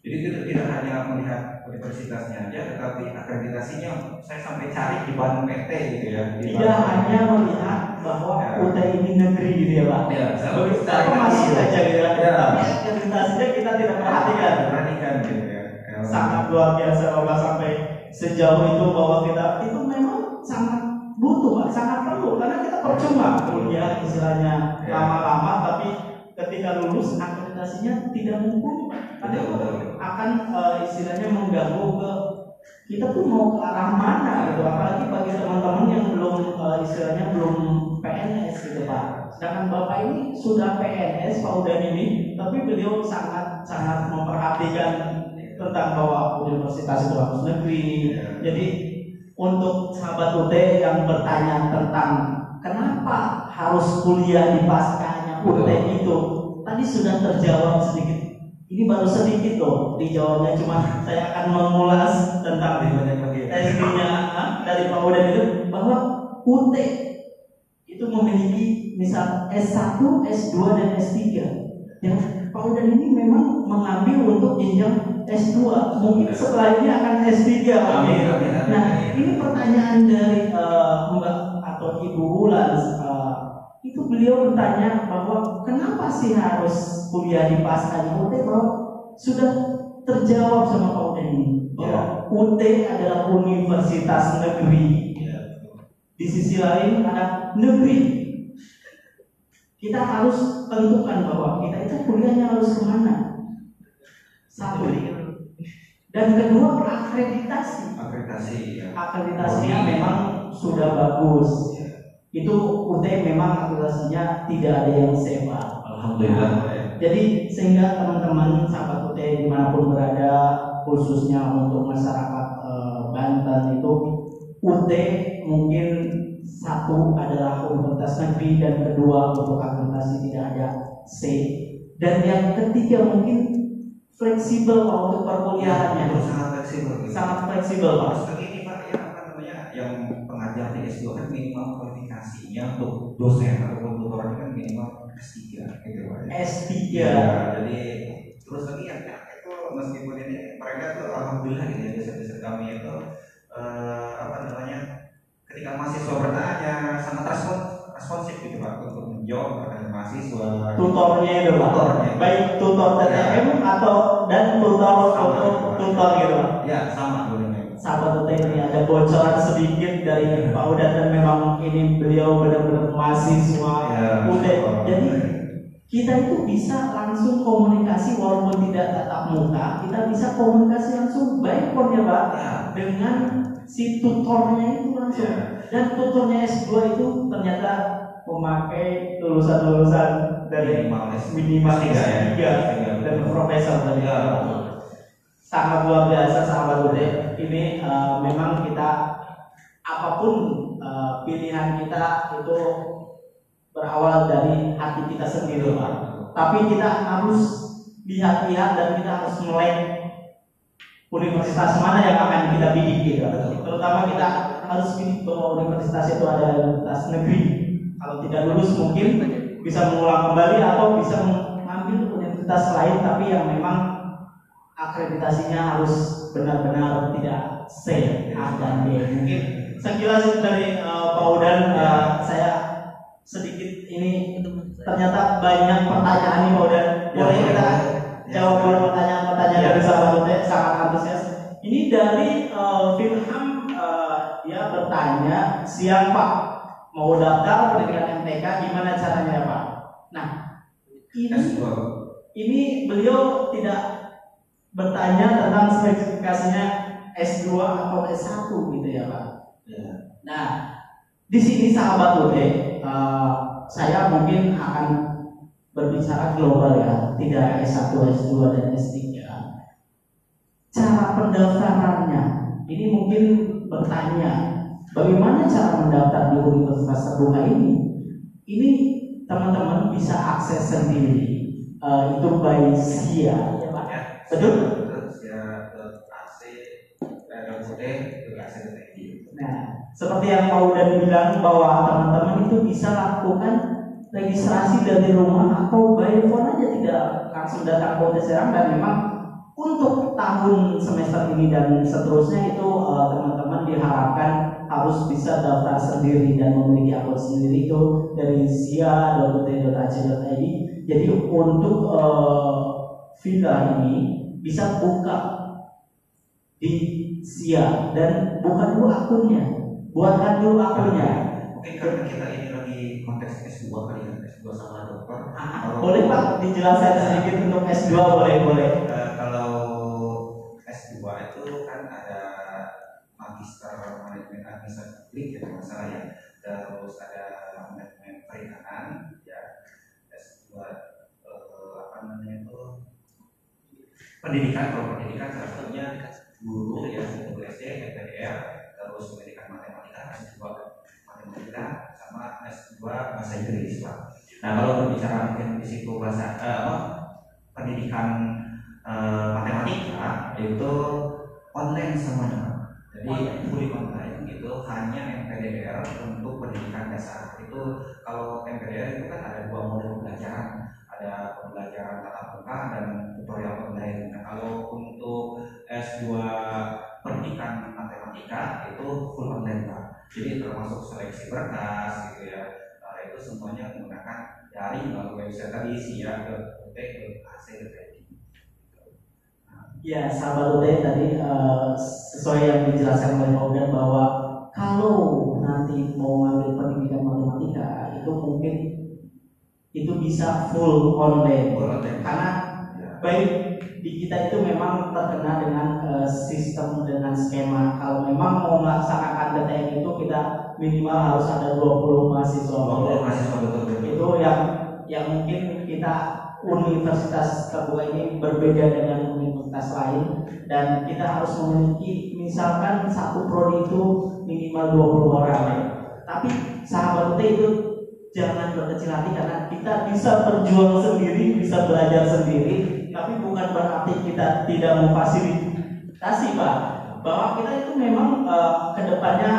Jadi tidak, tidak hanya melihat universitasnya aja, tetapi akreditasinya saya sampai cari di Bandung PT gitu ya. Di tidak Bandung. hanya melihat bahwa Ya. UT ini negeri gitu ya Pak Ya, saya cari masih aja gitu ya Ya. Akreditasinya kita tidak perhatikan perhatikan gitu ya. Ya. sangat luar biasa Bapak sampai sejauh itu bahwa kita itu memang sangat butuh Pak, sangat perlu karena kita percuma kuliah istilahnya Ya. lama-lama tapi ketika lulus akreditasinya tidak mumpuni betul. akan eh, istilahnya mengganggu ke kita tuh mau ke arah mana gitu apalagi bagi teman-teman yang belum eh, istilahnya belum PNS gitu Pak. Sedangkan Bapak ini sudah PNS Pak Udan ini, tapi beliau sangat sangat memperhatikan tentang bahwa universitas itu harus negeri. Ya. Jadi untuk sahabat UT yang bertanya tentang kenapa harus kuliah di paskanya UT itu, tadi sudah terjawab sedikit. Ini baru sedikit loh dijawabnya cuma saya akan mengulas tentang lagi. SD-nya dari Pak Udan itu bahwa UT itu memiliki misal S1, S2 dan S3. Yang Pak Udan ini memang mengambil untuk jenjang S2. Mungkin setelah ini akan S3. Pak. Amin, amin, amin. Nah, ini pertanyaan dari eh, Mbak atau Ibu Wulan eh, itu beliau bertanya bahwa kenapa sih harus kuliah di paskanya UT bahwa sudah terjawab sama Pak Udan ini bahwa UT adalah universitas negeri Ya. di sisi lain ada negeri. Kita harus tentukan bahwa kita itu kuliahnya harus ke mana. Satu. Dan kedua akreditasi. Akreditasi ya. Akreditasinya memang sudah bagus. Ya. Itu UT memang akreditasinya tidak ada yang sewa. Alhamdulillah. ya. Jadi sehingga teman-teman sahabat UT di mana pun berada khususnya untuk masyarakat eh, Banten itu UT mungkin satu adalah universitas negeri dan kedua untuk akreditasi tidak ada C dan yang ketiga mungkin fleksibel Pak, untuk perkuliahannya Itu sangat fleksibel. gitu. sangat fleksibel Pak. Lagi ini Pak, ya apa namanya yang pengajar di S2 kan minimal kualifikasinya untuk dosen ataupun tutor ini kan minimal S3 gitu Pak. ya. S3 Ya, jadi terus lagi yang itu meskipun ini mereka tuh alhamdulillah gitu ya dosen-dosen kami itu eh, apa namanya ketika mahasiswa bertanya sangat respon responsif gitu Pak mahasiswa. tutornya itu Pak. Tutornya. Baik tutor TTM atau dan tutor untuk tutor gitu Pak. Ya sama dulunya. sahabat UT ini ada bocoran sedikit dari Pak Udan dan memang ini beliau benar-benar mahasiswa Ya. Masya Jadi kita itu bisa langsung komunikasi walaupun tidak tatap muka, kita bisa komunikasi langsung baik pun ya Pak Ya. dengan si tutornya itu langsung. Ya. Dan tutornya S2 itu ternyata memakai lulusan-lulusan dari Minimal S- minimal S3 ya. S3 S3, dan profesor tadi. Ya. Sangat luar biasa sahabat UD. Ini eh, memang kita apa pun eh, pilihan kita itu berawal dari hati kita sendiri, Pak. Tapi kita harus lihat-lihat dan kita harus melek universitas mana yang akan kita bidik gitu. Terutama kita harus bidik bahwa universitas itu adalah universitas negeri. Kalau tidak lulus mungkin bisa mengulang kembali atau bisa mengambil universitas lain tapi yang memang akreditasinya harus benar-benar tidak C A dan D. Mungkin sekilas dari uh, Pak Udan uh, saya sedikit ini ternyata banyak pertanyaan nih Pak Udan. Boleh Ya, kita ya. jawab dulu pertanyaan-pertanyaan Ya. dari sahabat Ute sangat antusias. Ini dari eh, Wilham eh, dia bertanya siang Pak mau daftar pendidikan MTK gimana caranya ya Pak? Nah ini S2 ini beliau tidak bertanya tentang spesifikasinya S2 atau S1 gitu ya Pak. ya Nah, di sini sahabat Ute, eh, saya mungkin akan berbicara global ya, tidak S1, S2 dan S3. Cara pendaftarannya, ini mungkin bertanya, bagaimana cara mendaftar di universitas terbuka ini? Ini teman-teman bisa akses sendiri, eh, itu by SIA, ya Pak. ya Betul? ya dan AC TNI Nah, seperti yang Pak Udan bilang bahwa teman-teman itu bisa lakukan registrasi dari rumah atau by phone aja tidak langsung datang ke Serang dan memang untuk tahun semester ini dan seterusnya itu eh, teman-teman diharapkan harus bisa daftar sendiri dan memiliki akun sendiri itu dari sia.ut.ac.id. Jadi untuk eh, villa ini bisa buka di Sia dan bukan dulu akunnya, buatkan dulu akunnya. mungkin karena kita ini lagi konteks S2 kali ya S2 sama dokter Ah, boleh Pak dijelaskan sedikit untuk S2 boleh boleh. Publik ya kalau nggak salah ya terus ada manajemen perikanan ya S2 eh, apa namanya itu pendidikan kalau pendidikan salah satunya guru ya guru SD MPDR terus pendidikan matematika S2 matematika sama S2 bahasa Inggris Pak. Nah kalau berbicara mungkin di situ bahasa eh, pendidikan eh, matematika itu online semuanya. Jadi fully online itu hanya MPDR untuk pendidikan dasar. Itu kalau MPDR itu kan ada dua model pembelajaran, ada pembelajaran tatap muka dan tutorial online. Nah kalau untuk S2 pendidikan matematika itu full online pak. Jadi termasuk seleksi berkas gitu ya. Nah, itu semuanya menggunakan daring melalui website tadi sih ya ke UT ke AC ke. Ya sahabat UT tadi eh, sesuai yang dijelaskan oleh Pak bahwa kalau nanti mau ngambil pendidikan matematika itu mungkin itu bisa full online Full online. karena Ya. baik di kita itu memang terkena dengan eh, sistem dengan skema kalau memang mau melaksanakan DTN itu kita minimal harus ada 20 mahasiswa Kalau mahasiswa betul betul. itu yang yang mungkin kita universitas terbuka ini berbeda dengan universitas lain dan kita harus memiliki misalkan satu prodi itu minimal 20 orang ya. tapi sahabat UT itu jangan berkecil hati karena kita bisa berjuang sendiri bisa belajar sendiri tapi bukan berarti kita tidak memfasilitasi pak bahwa kita itu memang eh, ke depannya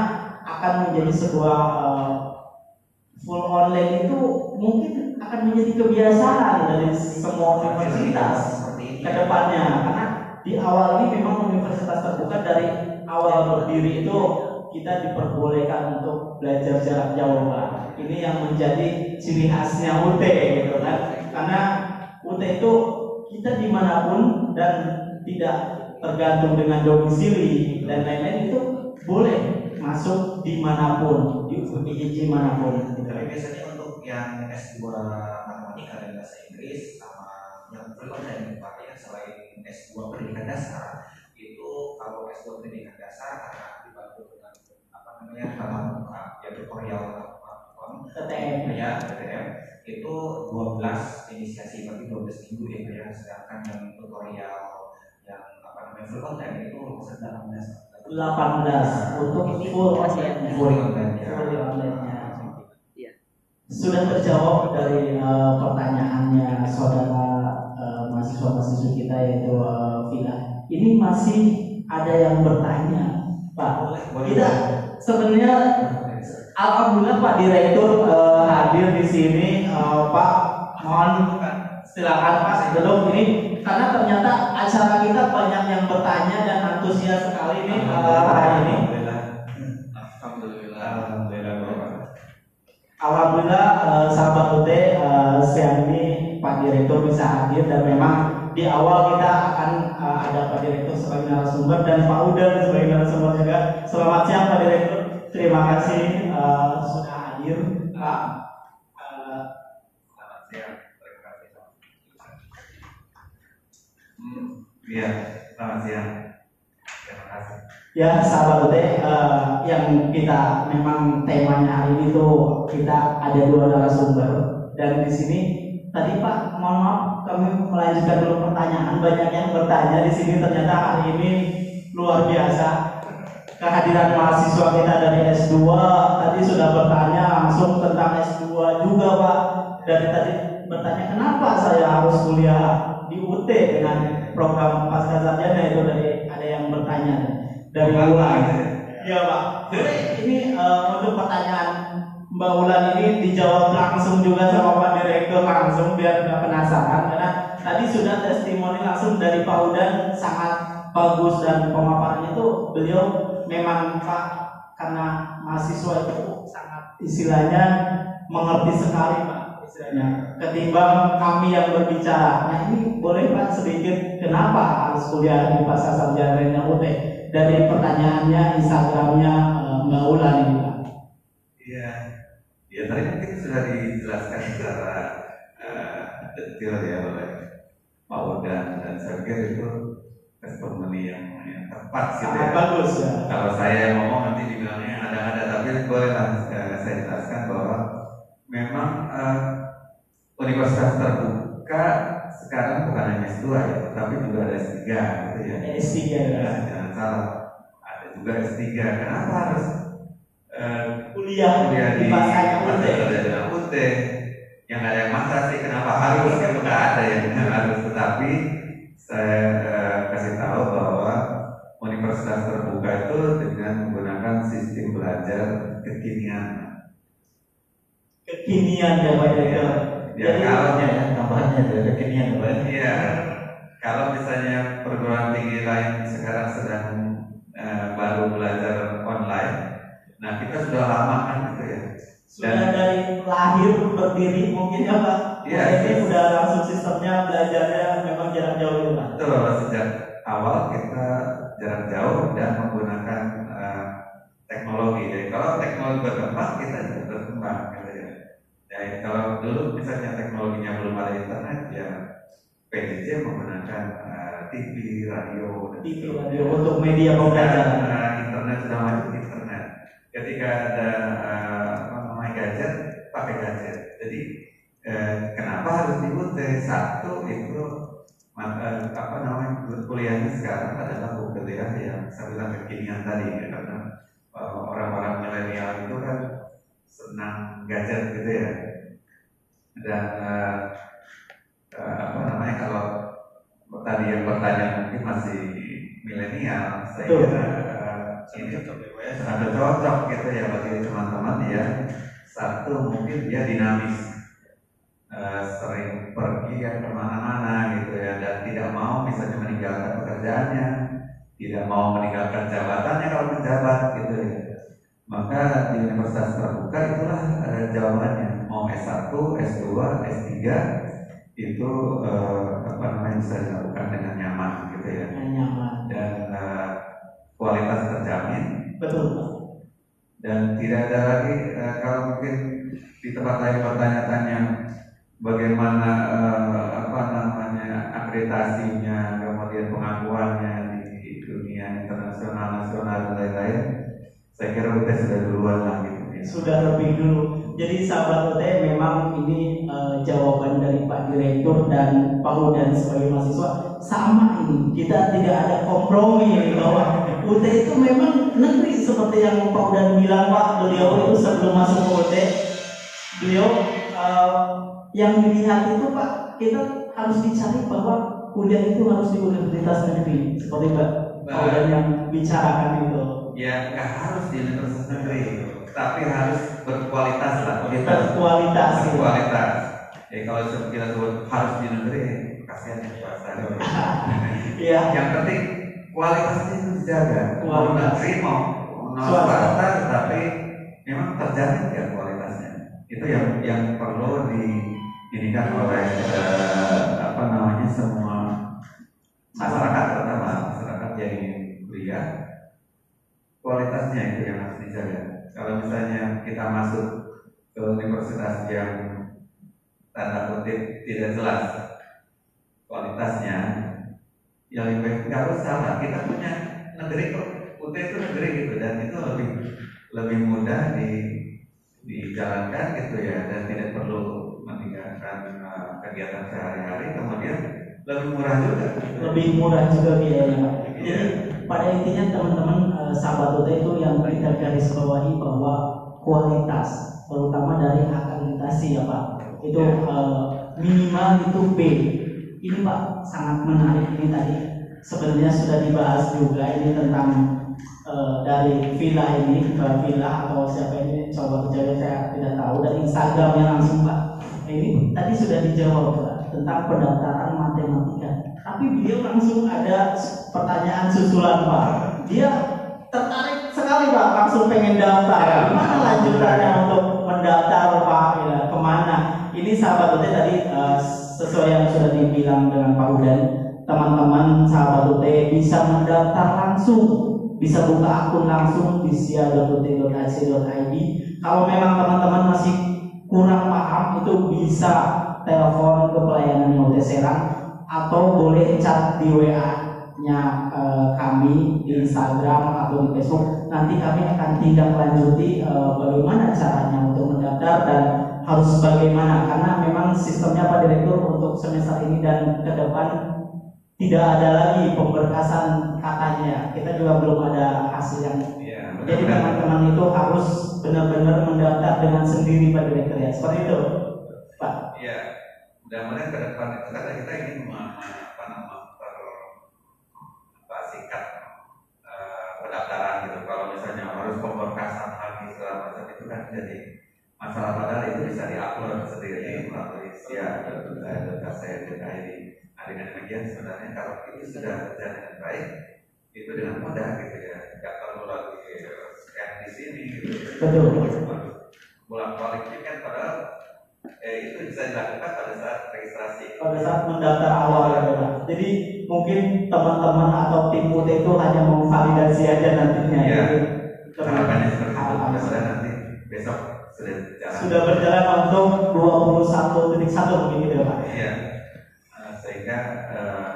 akan menjadi sebuah eh, full online itu mungkin akan menjadi kebiasaan dari semua universitas ke depannya karena di awal ini memang universitas terbuka dari awal berdiri itu kita diperbolehkan untuk belajar jarak jauh Pak. Ini yang menjadi ciri khasnya UT gitu kan. Karena UT itu kita di mana pun dan tidak tergantung dengan domisili dan lain-lain itu boleh masuk di mana pun di UIJ mana pun. gitu. Tapi biasanya untuk yang S2 matematika dan bahasa Inggris sama yang full online Pak ya selain S2 pendidikan dasar itu kalau S2 pendidikan dasar karena dibantu dengan apa namanya tatap muka ya tutorial TTM. ya TTM itu 12 inisiasi berarti 12 minggu ya ya sedangkan yang tutorial yang apa namanya full online itu sedang 18 18 untuk full online full online ya. Iya. Sudah terjawab dari eh, pertanyaannya saudara eh, mahasiswa-mahasiswa kita yaitu eh, Vina. Ini masih ada yang bertanya, Pak. boleh Kita sebenarnya alhamdulillah Pak Direktur eh, hadir di sini, Eh, Pak. Mohon silakan Pak duduk ini karena ternyata acara kita banyak yang bertanya dan antusias sekali nih eh, hari ini. Alhamdulillah uh, sahabat UT uh, siang ini Pak Direktur bisa hadir dan memang di awal kita akan uh, ada Pak Direktur sebagai narasumber dan Pak Udan sebagai narasumber juga. Selamat siang Pak Direktur. Terima kasih uh, sudah hadir Pak. Selamat siang. Terima kasih. Hmm, selamat siang. Terima kasih. Ya sahabat UT, uh, yang kita memang temanya hari ini tuh kita ada dua narasumber. Dan di sini tadi Pak mohon maaf kami melanjutkan dulu pertanyaan. Banyak yang bertanya di sini ternyata hari ini luar biasa. Kehadiran mahasiswa kita dari S2 tadi sudah bertanya langsung tentang S2 juga Pak. Dari tadi bertanya kenapa saya harus kuliah di UT dengan program pasca sarjana? Itu dari ada yang bertanya dari Mbak Ulan. Iya Pak. Jadi ini uh, untuk pertanyaan Mbak Ulan ini dijawab langsung juga sama Pak Direktur langsung biar nggak penasaran karena tadi sudah testimoni langsung dari Pak Udan sangat bagus dan pemaparannya itu beliau memang Pak karena mahasiswa itu sangat istilahnya mengerti sekali Pak istilahnya ketimbang kami yang berbicara. Nah ini boleh Pak sedikit kenapa harus kuliah di pasar sarjana UT? Dari pertanyaannya Instagramnya uh, Mbak Ulan ini Pak. Iya, ya tadi mungkin sudah dijelaskan secara uh, detail ya oleh Pak Udan dan saya pikir itu testimoni yang, yang tepat gitu Sangat ya. bagus ya. Kalau saya ngomong nanti dibilangnya ada-ada, tapi bolehlah uh, saya jelaskan bahwa memang uh, universitas terbuka sekarang bukan hanya S2 ya, tapi juga ada S3 gitu ya. S3 ya. Salah, ada juga S3. Kenapa harus uh, Kuliah, kuliah di UT. Sarjana UT? Yang ada yang maksa sih kenapa harus itu nggak ada yang [laughs] harus, tetapi saya uh, kasih tahu bahwa universitas terbuka itu dengan menggunakan sistem belajar kekinian. Kekinian ya Pak. Ya, kalau ya, ya, tambahannya dari kekinian ya Pak. Iya, kalau misalnya perguruan tinggi lain sekarang sedang eh, baru belajar online, nah kita sudah lama kan gitu ya. Sudah dari lahir berdiri mungkin ya Pak. Iya. Ini udah langsung sistemnya belajarnya memang jarak jauh itu Pak. Betul, sejak awal kita jarak jauh dan menggunakan eh, teknologi. Jadi kalau teknologi berkembang, kita juga berkembang gitu ya. Jadi kalau dulu misalnya teknologinya belum ada internet, ya PJJ menggunakan eh, TV, radio, dan sebagainya. radio untuk media pembelajaran. eh, internet sudah maju internet. Ketika ada apa namanya gadget, pakai gadget. Jadi eh, kenapa harus di UT? Satu itu ma- eh, apa namanya kuliahnya sekarang adalah kuliah yang saya bilang kekinian tadi ya, karena eh, orang-orang milenial itu kan senang gadget gitu ya. Dan eh, eh, apa namanya kalau tadi yang bertanya mungkin masih milenial, saya kira eh, ini sangat cocok gitu ya bagi teman-teman ya. Satu mungkin dia dinamis, Eh, sering pergi ya ke mana-mana gitu ya dan tidak mau misalnya meninggalkan pekerjaannya, tidak mau meninggalkan jabatannya kalau menjabat gitu ya. Maka di universitas terbuka itulah eh, jawabannya mau S1, S2, S3 itu eh, apa namanya bisa dilakukan dengan nyaman gitu ya Yang nyaman. dan eh, kualitas terjamin Betul dan tidak ada lagi eh, kalau mungkin di tempat lain bertanya-tanya bagaimana eh, apa namanya akreditasinya kemudian pengakuannya di dunia internasional nasional dan lain-lain saya kira kita sudah duluan lah gitu ya. sudah lebih dulu. Jadi sahabat UT memang ini eh, jawaban dari Pak Direktur dan Pak Udan sebagai mahasiswa sama ini. Kita tidak ada kompromi ini bahwa UT itu memang negeri seperti yang Pak Udan bilang Pak beliau itu sebelum masuk ke UT beliau eh, yang dilihat itu Pak kita harus dicari bahwa kuliah itu harus di universitas negeri seperti Pak Pak Udan yang bicarakan itu. ya nggak harus di universitas negeri tapi harus berkualitas lah kita Berkualitas. berkualitas ya kalau kita sebut harus di negeri kasihan ya swasta [laughs] Iya. yang penting kualitasnya itu dijaga mau Kualitas. negeri mau Swasta. tetapi memang terjamin ya kualitasnya itu yang yang perlu di ini kan oleh eh, apa namanya semua masyarakat terutama masyarakat yang ingin kuliah kualitasnya itu yang harus dijaga kalau misalnya kita masuk ke universitas yang tanda kutip tidak jelas kualitasnya yang lebih baik nggak usah lah. Kita punya negeri kok. UT itu negeri gitu dan itu lebih lebih mudah di dijalankan gitu ya dan tidak perlu meninggalkan uh, kegiatan sehari-hari. Kemudian lebih murah juga. Lebih murah juga biayanya. Iya. pada intinya teman-teman eh, sahabat UT itu yang kita garis bawahi bahwa kualitas terutama dari akreditasi ya Pak. Itu eh, minimal itu B. Ini Pak sangat menarik ini tadi. Sebenarnya sudah dibahas juga ini tentang eh, dari villa ini ke villa atau siapa ini coba kejaga saya tidak tahu dari Instagramnya langsung Pak. Ini tadi sudah dijawab Pak tentang pendaftaran matematika. Tapi beliau langsung ada pertanyaan susulan Pak. Dia tertarik sekali Pak. Langsung pengen daftar. Gimana lanjutannya untuk mendaftar Pak? Ya, ke mana? Ini sahabat UT tadi eh, sesuai yang sudah dibilang dengan Pak Udan teman-teman sahabat UT bisa mendaftar langsung. Bisa buka akun langsung di sia.ut.ac.id kalau memang teman-teman masih kurang paham itu bisa telepon ke pelayanan UT Serang atau boleh chat di WA nya eh, kami di Instagram atau di Facebook. Nanti kami akan tindak lanjuti eh, bagaimana caranya untuk mendaftar dan harus bagaimana. Karena memang sistemnya Pak Direktur untuk semester ini dan ke depan tidak ada lagi pemberkasan katanya. Kita juga belum ada hasil yang Iya, jadi teman-teman itu harus benar-benar mendaftar dengan sendiri Pak Direktur ya. Seperti itu Pak. Iya, mudah-mudahan ke depan itu karena kita ingin me- me- apa nama per apa singkat eh, pendaftaran gitu. Kalau misalnya harus pemberkasan lagi segala macam itu kan jadi masalah padahal itu bisa diupload sendiri melalui sia ini. Nah dengan demikian sebenarnya kalau itu sudah berjalan dengan baik itu dengan mudah gitu ya, nggak perlu lagi eh, scan di sini gitu. Betul. Bolak baliknya kan padahal eh, itu bisa dilakukan pada saat registrasi. pada saat mendaftar awal ya Pak. Jadi mungkin teman-teman atau tim UT itu hanya mau validasi aja nantinya. Iya. Jadi, Harapannya seperti itu. Nanti besok sudah jalan. sudah berjalan untuk 21.1 mungkin gitu ya Pak. Iya. Eh, sehingga eh,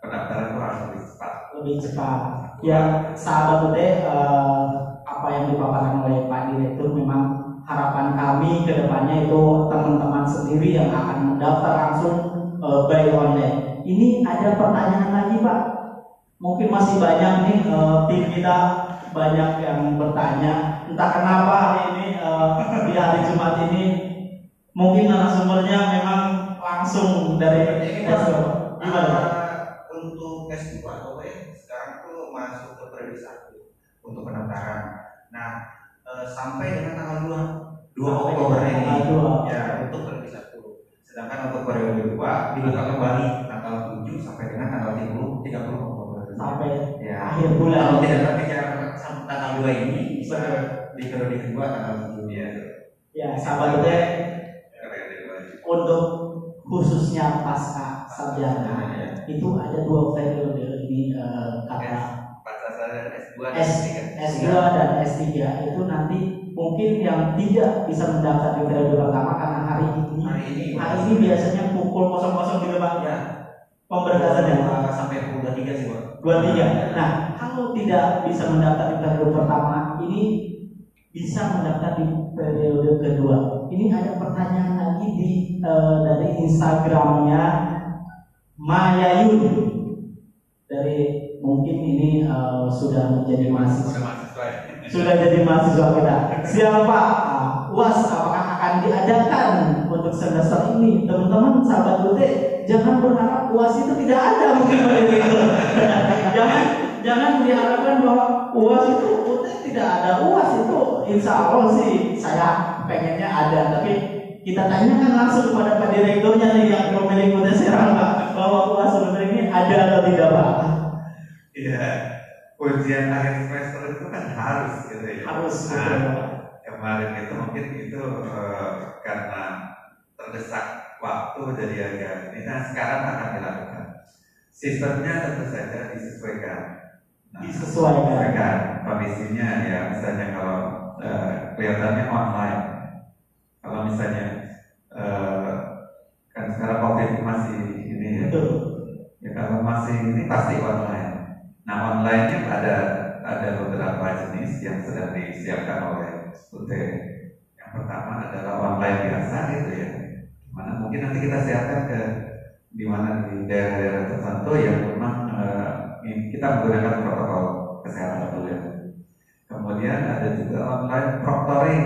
pendaftaran itu harus lebih cepat. Lebih cepat. Ya sahabat UT eh, apa yang dipaparkan oleh Pak Direktur memang harapan kami ke depannya itu teman-teman sendiri yang akan mendaftar langsung eh, by online. Ini ada pertanyaan lagi Pak. Mungkin masih banyak nih eh, tim kita banyak yang bertanya. Entah kenapa hari ini eh, di hari Jumat ini mungkin narasumbernya memang langsung dari. Pak, Gimana uh, untuk S2 atau ya sekarang tuh masuk ke periode satu untuk pendaftaran. Nah, eh, sampai dengan tanggal 2 2 Sampai Oktober ini tanggal 2. ya untuk periode satu. Sedangkan untuk periode 2 dibuka kembali tanggal 7 sampai dengan tanggal 30 30 Oktober. Sampai ya. akhir bulan. Kalau tidak terkejar sampai tanggal 2 ini bisa di periode kedua tanggal 7 Iya. Ya, sahabat itu. Untuk khususnya pasca sarjana Ya. itu ada dua periode di eh, kata Pasal dan S2 S S2 dan S3 itu nanti mungkin yang tidak bisa mendaftar di periode pertama karena hari ini. Hari ini. Hari ini biasanya pukul 00 gitu Pak. Ya pemberkasannya Uh, sampai pukul 23 sih, Pak. 23. Nah, kalau tidak bisa mendaftar di periode pertama, ini bisa mendaftar di periode kedua. Ini ada pertanyaan lagi di eh, dari Instagramnya Mayayun. Dari mungkin ini eh, sudah menjadi mahasiswa Sudah mahasiswa ya. sudah jadi mahasiswa kita. Siapa? Ah, UAS apakah akan diadakan untuk semester ini? Teman-teman sahabat UT, jangan berharap UAS itu tidak ada mungkin pada itu. jangan jangan diharapkan bahwa UAS itu UT tidak ada UAS itu insya Allah sih saya pengennya ada tapi kita tanyakan langsung kepada Pak Direkturnya nih yang pemilik UT Serang Pak bahwa UAS sebenarnya ini ada atau tidak Pak? Iya. Ujian akhir semester itu kan harus gitu ya. Harus Nah, betul. kemarin itu mungkin itu uh, karena terdesak waktu jadi agak ini. Nah sekarang akan dilakukan. Sistemnya tentu saja disesuaikan. Nah, disesuaikan. kondisinya ya. Misalnya kalau uh, kelihatannya online. Kalau misalnya uh, kan sekarang covid masih ini ya. Betul. ya kalau masih ini pasti online. Nah online nya ada ada beberapa jenis yang sedang disiapkan oleh UT yang pertama adalah online biasa gitu ya mana mungkin nanti kita siapkan ke di mana di daerah-daerah tertentu yang memang uh, kita menggunakan protokol kesehatan dulu ya. Kemudian ada juga online proctoring.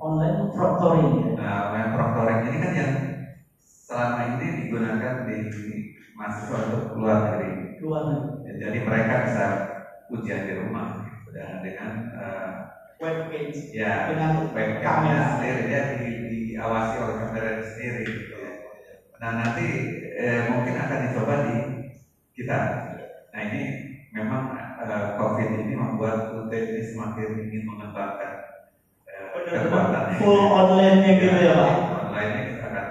Online proctoring ya. nah online proctoring ini kan yang selama ini digunakan di mahasiswa untuk luar negeri luar negeri. Ya, jadi mereka bisa ujian di rumah dan dengan uh, webpage. ya dengan webcamnya sendiri. Ya di, diawasi oleh kamera sendiri gitu ya. Nah nanti eh, mungkin akan dicoba di kita. Nah ini memang eh, COVID ini membuat UT ini semakin ingin mengembangkan eh, kekuatannya. Full online-nya gitu ya Pak. Online ini kita akan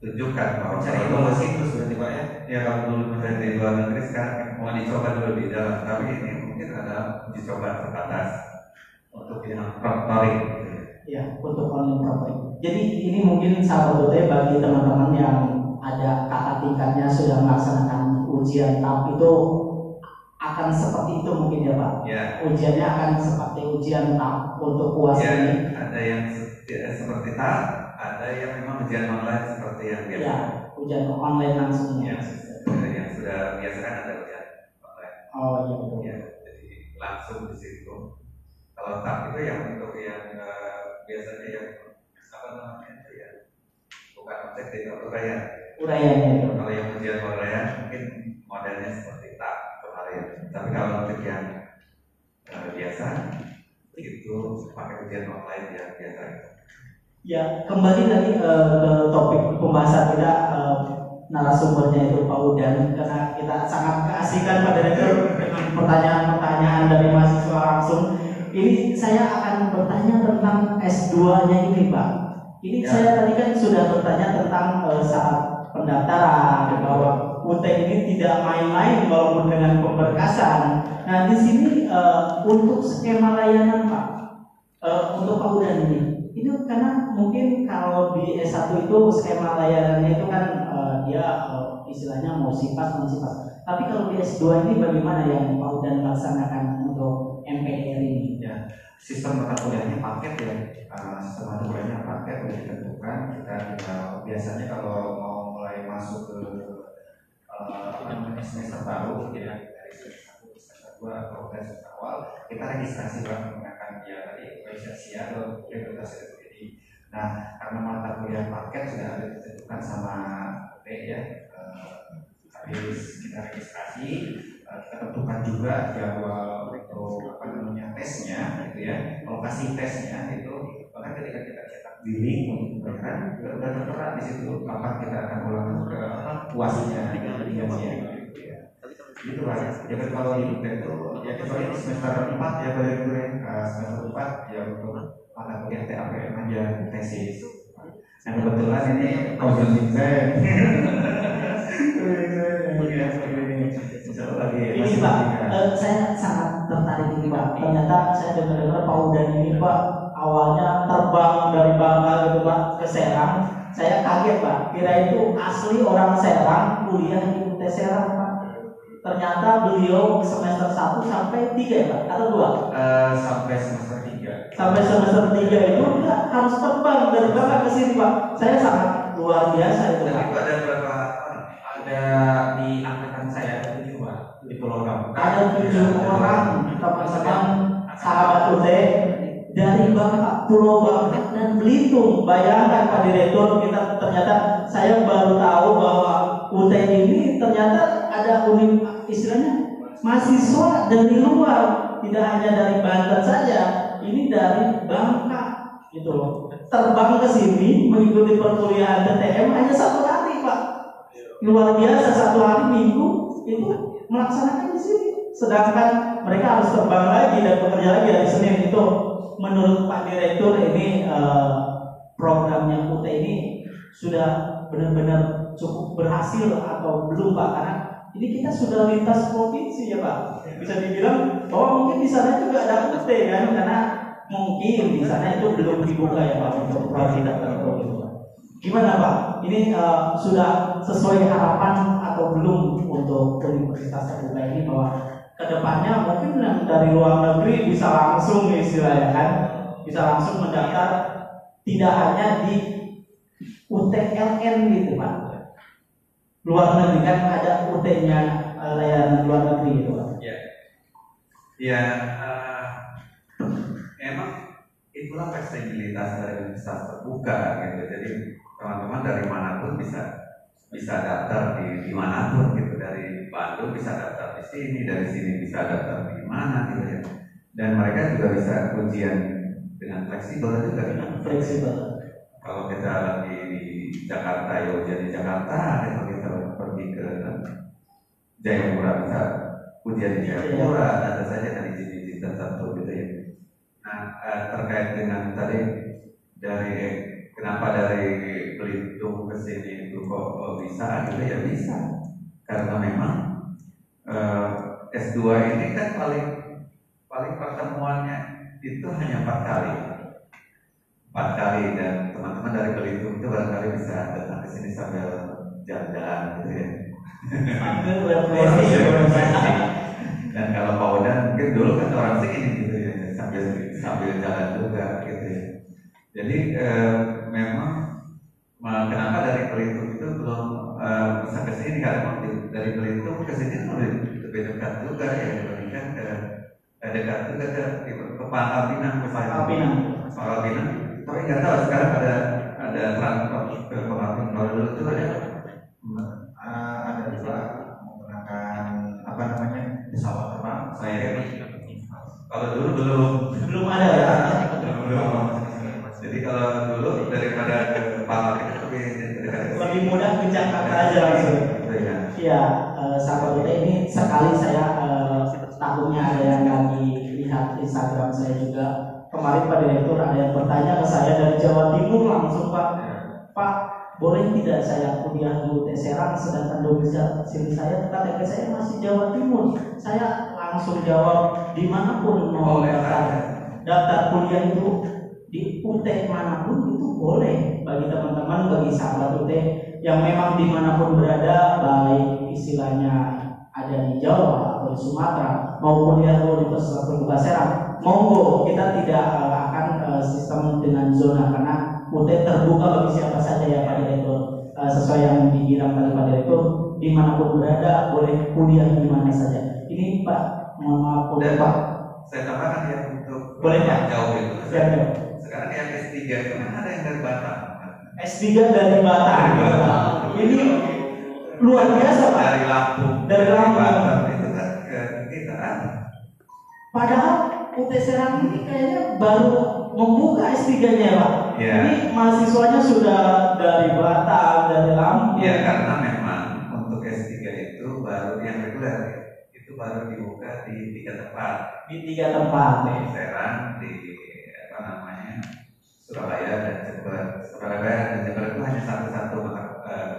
tunjukkan bahwa cari inovasi terus berarti Pak ya. Ya kalau dulu misalnya di luar negeri sekarang mau dicoba dulu di dalam, tapi ini mungkin ada uji coba terbatas untuk yang proctoring. Ya, untuk online proctoring. Jadi ini mungkin sahabat UT bagi teman-teman yang ada kakak tingkatnya sudah melaksanakan ujian tahap itu akan seperti itu mungkin ya Pak. Ya. Ujiannya akan seperti ujian tahap untuk puas ya, ini. Ada yang se- seperti tahap, ada yang memang ujian online seperti yang biasa. Ya, ujian online langsung. Ya, yang sudah biasa kan ada ujian online. Oh iya betul. Ya, jadi langsung di situ. Kalau tahap itu yang untuk yang uh, biasanya yang itu ya bukan objek tidak uraian. Uraiannya itu. Kalau yang ujian uraian mungkin modelnya seperti tahap kemarin. Tapi kalau untuk yang uh, biasa itu pakai ujian online yang biasa. Ya, kembali tadi uh, ke topik pembahasan kita uh, narasumbernya itu Pak Udan karena kita sangat keasikan pada direktur dengan pertanyaan-pertanyaan dari mahasiswa langsung. Ini saya akan bertanya tentang S2-nya ini, Pak. Ini Ya. saya tadi kan sudah bertanya tentang uh, saat pendaftaran bahwa UT ini tidak main-main walaupun dengan pemberkasan. Nah, di sini uh, untuk skema layanan, Pak, uh, untuk Pak Udan ini, itu karena mungkin kalau di S1 itu skema layanannya itu kan uh, dia uh, istilahnya mau sifat non sifat. Tapi kalau di S2 ini bagaimana yang Pak Udan melaksanakan untuk? Ya, sistem mata kuliahnya paket ya. Uh, sistem mata kuliahnya paket sudah ditentukan. Kita biasanya kalau mau mulai masuk ke namanya semester baru ya dari semester satu semester dua atau semester awal kita registrasi Pak menggunakan dia tadi registrasi atau rekrutasi jadi nah karena mata kuliah paket sudah ditentukan sama P ya uh, habis kita registrasi uh, kita tentukan juga jadwal untuk apa namanya tesnya gitu ya lokasi tesnya itu bahkan ketika kita cetak di link untuk pembayaran juga udah tertera di situ kapan kita akan ulang ke apa puasnya ligasinya gitu ya. Gitu lah ya. Kan kalau di UPN itu ya kecuali semester 4 ya dulu ya semester 4 ya untuk mata kuliah TAPM aja tesis. Nah kebetulan ini konsulting saya [laughs] Ini Pak, eh, saya sangat tertarik ini Pak. Ternyata saya dengar-dengar Pak Udan ini Pak awalnya terbang dari Bangka gitu Pak ke Serang. Saya kaget Pak, kira itu asli orang Serang kuliah di UT Serang Pak. Ternyata beliau semester 1 sampai 3 ya Pak, atau 2? Eh, sampai semester 3 Sampai semester 3 itu dia harus terbang dari Bangka ke sini Pak. Saya sangat luar biasa itu Pak. ada berapa ada di angkatan saya ada tujuh Pak, di Pulau Bangka Ada tujuh orang teman-teman sahabat UT dari Bangka, Pulau Bangka dan Belitung. Bayangkan Pak Direktur, kita ternyata saya baru tahu bahwa UT ini ternyata ada unik istilahnya mahasiswa dari luar, tidak hanya dari Banten saja, ini dari Bangka gitu loh. Terbang ke sini mengikuti perkuliahan TTM hanya satu hari, Pak. Luar biasa satu hari minggu itu melaksanakan di sini. Sedangkan mereka harus terbang lagi dan bekerja lagi dari Senin itu menurut Pak Direktur ini uh, programnya UT ini sudah benar-benar cukup berhasil atau belum Pak? Karena ini kita sudah lintas provinsi ya Pak. Bisa dibilang bahwa mungkin di sana juga ada UT kan karena mungkin di sana itu belum dibuka ya Pak untuk program tertentu. Gimana Pak? Ini uh, sudah sesuai harapan atau belum untuk universitas terbuka ini bahwa ke depannya mungkin dari luar negeri bisa langsung istilahnya kan bisa langsung mendaftar tidak hanya di UTLN gitu Pak. Luar negeri kan ada UT-nya uh, layanan luar negeri itu Pak. Ya, ya uh, emang itulah fleksibilitas dari universitas terbuka gitu. Jadi teman-teman dari mana pun bisa bisa daftar di di mana pun gitu. Dari Bandung bisa daftar di sini dari sini bisa daftar di mana gitu ya. Dan mereka juga bisa ujian dengan fleksibel juga. Fleksibel. Kalau kita lagi di Jakarta ya ujian di Jakarta kalau kita pergi ke Jayapura bisa ujian di Jayapura ada saja kan izin-izin tertentu gitu ya. Nah eh, terkait dengan tadi dari kenapa dari Belitung ke sini itu kok bisa? Gitu ya bisa. Karena memang eh, S2 ini kan paling paling pertemuannya itu hanya empat kali. Empat kali dan teman-teman dari Belitung itu barangkali bisa datang ke sini sambil jalan-jalan gitu ya. [laughs] Dan kalau Pak Odan mungkin dulu kan orang sini gitu ya sambil sambil jalan juga gitu ya. Jadi eh, memang kenapa dari Belitung itu belum uh, bisa ke sini karena dari Belitung ke sini lebih, lebih dekat juga ya dibandingkan ke, ke dekat juga ke, ke Pangkal Pinang misalnya. Pangkal Pinang. Pangkal Pinang. Tapi nggak tahu sekarang ada ada transport ke Pangkal Pinang. Kalau dulu itu ada Instagram saya juga. Kemarin Pak Direktur ada yang bertanya ke saya dari Jawa Timur langsung Pak, Pak boleh tidak saya kuliah di UT Serang sedangkan domisili saya KTP saya masih Jawa Timur. Saya langsung jawab di mana pun mau daftar daftar kuliah itu di UT mana pun itu boleh bagi teman-teman bagi sahabat UT yang memang di mana pun berada baik istilahnya ada di Jawa atau di Sumatera maupun di Universitas Terbuka Serang monggo kita tidak akan uh, sistem dengan zona karena UT terbuka bagi siapa saja ya Pak Direktur uh, sesuai yang dibilang tadi Pak Direktur di mana pun berada boleh kuliah di mana saja ini Pak mohon maaf Dan Pak saya tambahkan ya untuk boleh Pak jauh itu siap, siap. sekarang yang S3 itu kan ada yang dari Batam S3 dari Batam. Ini luar biasa Pak. Dari Lampung. Dari Lampung. Batam itu kan ke kita. Padahal UT Serang ini kayaknya baru membuka S3-nya Pak. Ya. Ini mahasiswanya sudah dari Batam, dari Lampung. Ya karena memang untuk S3 itu baru yang reguler itu baru dibuka di tiga tempat. Di tiga tempat. Di Serang, di apa namanya Surabaya dan Jember. Surabaya dan Jember itu hanya satu-satu uh,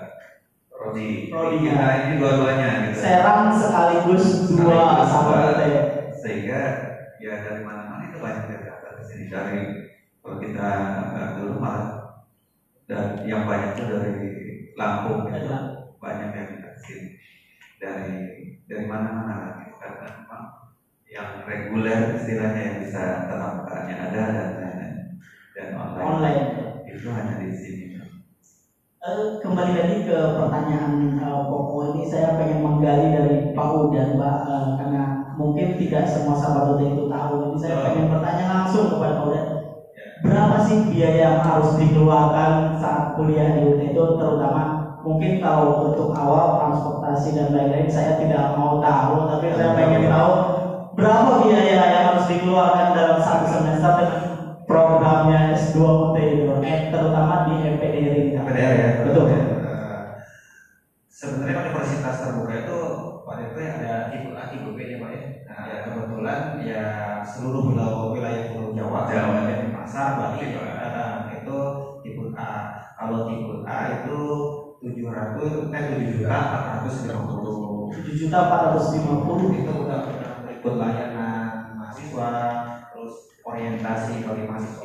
prodi. Prodinya. Kita ini dua-duanya gitu. Serang sekaligus dua sama UT. Sehingga ya dari mana-mana itu banyak yang datang ke sini. Dari kalau kita uh, dulu malah dan yang banyak itu dari Lampung. Gitu. banyak yang ke sini. Dari dari mana-mana lagi karena memang yang reguler istilahnya yang bisa tetap mukanya ada dan lain-lain. Dan online, Online. itu hanya di sini. Eh, kembali lagi ke pertanyaan eh, pokok ini saya pengen menggali dari Pak Udan Mbak eh, karena mungkin tidak semua sahabat UT itu tahu jadi saya Oh. pengen bertanya langsung kepada Pak Udan berapa sih biaya yang harus dikeluarkan saat kuliah di UT itu terutama mungkin kalau untuk awal transportasi dan lain-lain saya tidak mau tahu tapi saya pengen tahu berapa biaya yang harus dikeluarkan dalam satu semester dengan programnya S2 UT itu eh, terutama di MPDR PDR ya. betul. Eh, sebenarnya universitas terbuka itu pada itu ada IPA IPB ya pak ya. Nah, Ya. kebetulan ya seluruh wilayah wilayah Pulau Jawa, Jawa. dan Pasar, Bali, Bali. eh, itu tipe A. Kalau tipe A itu 700 eh 7 juta 450 7 juta 450 itu udah udah ikut layanan mahasiswa terus orientasi bagi mahasiswa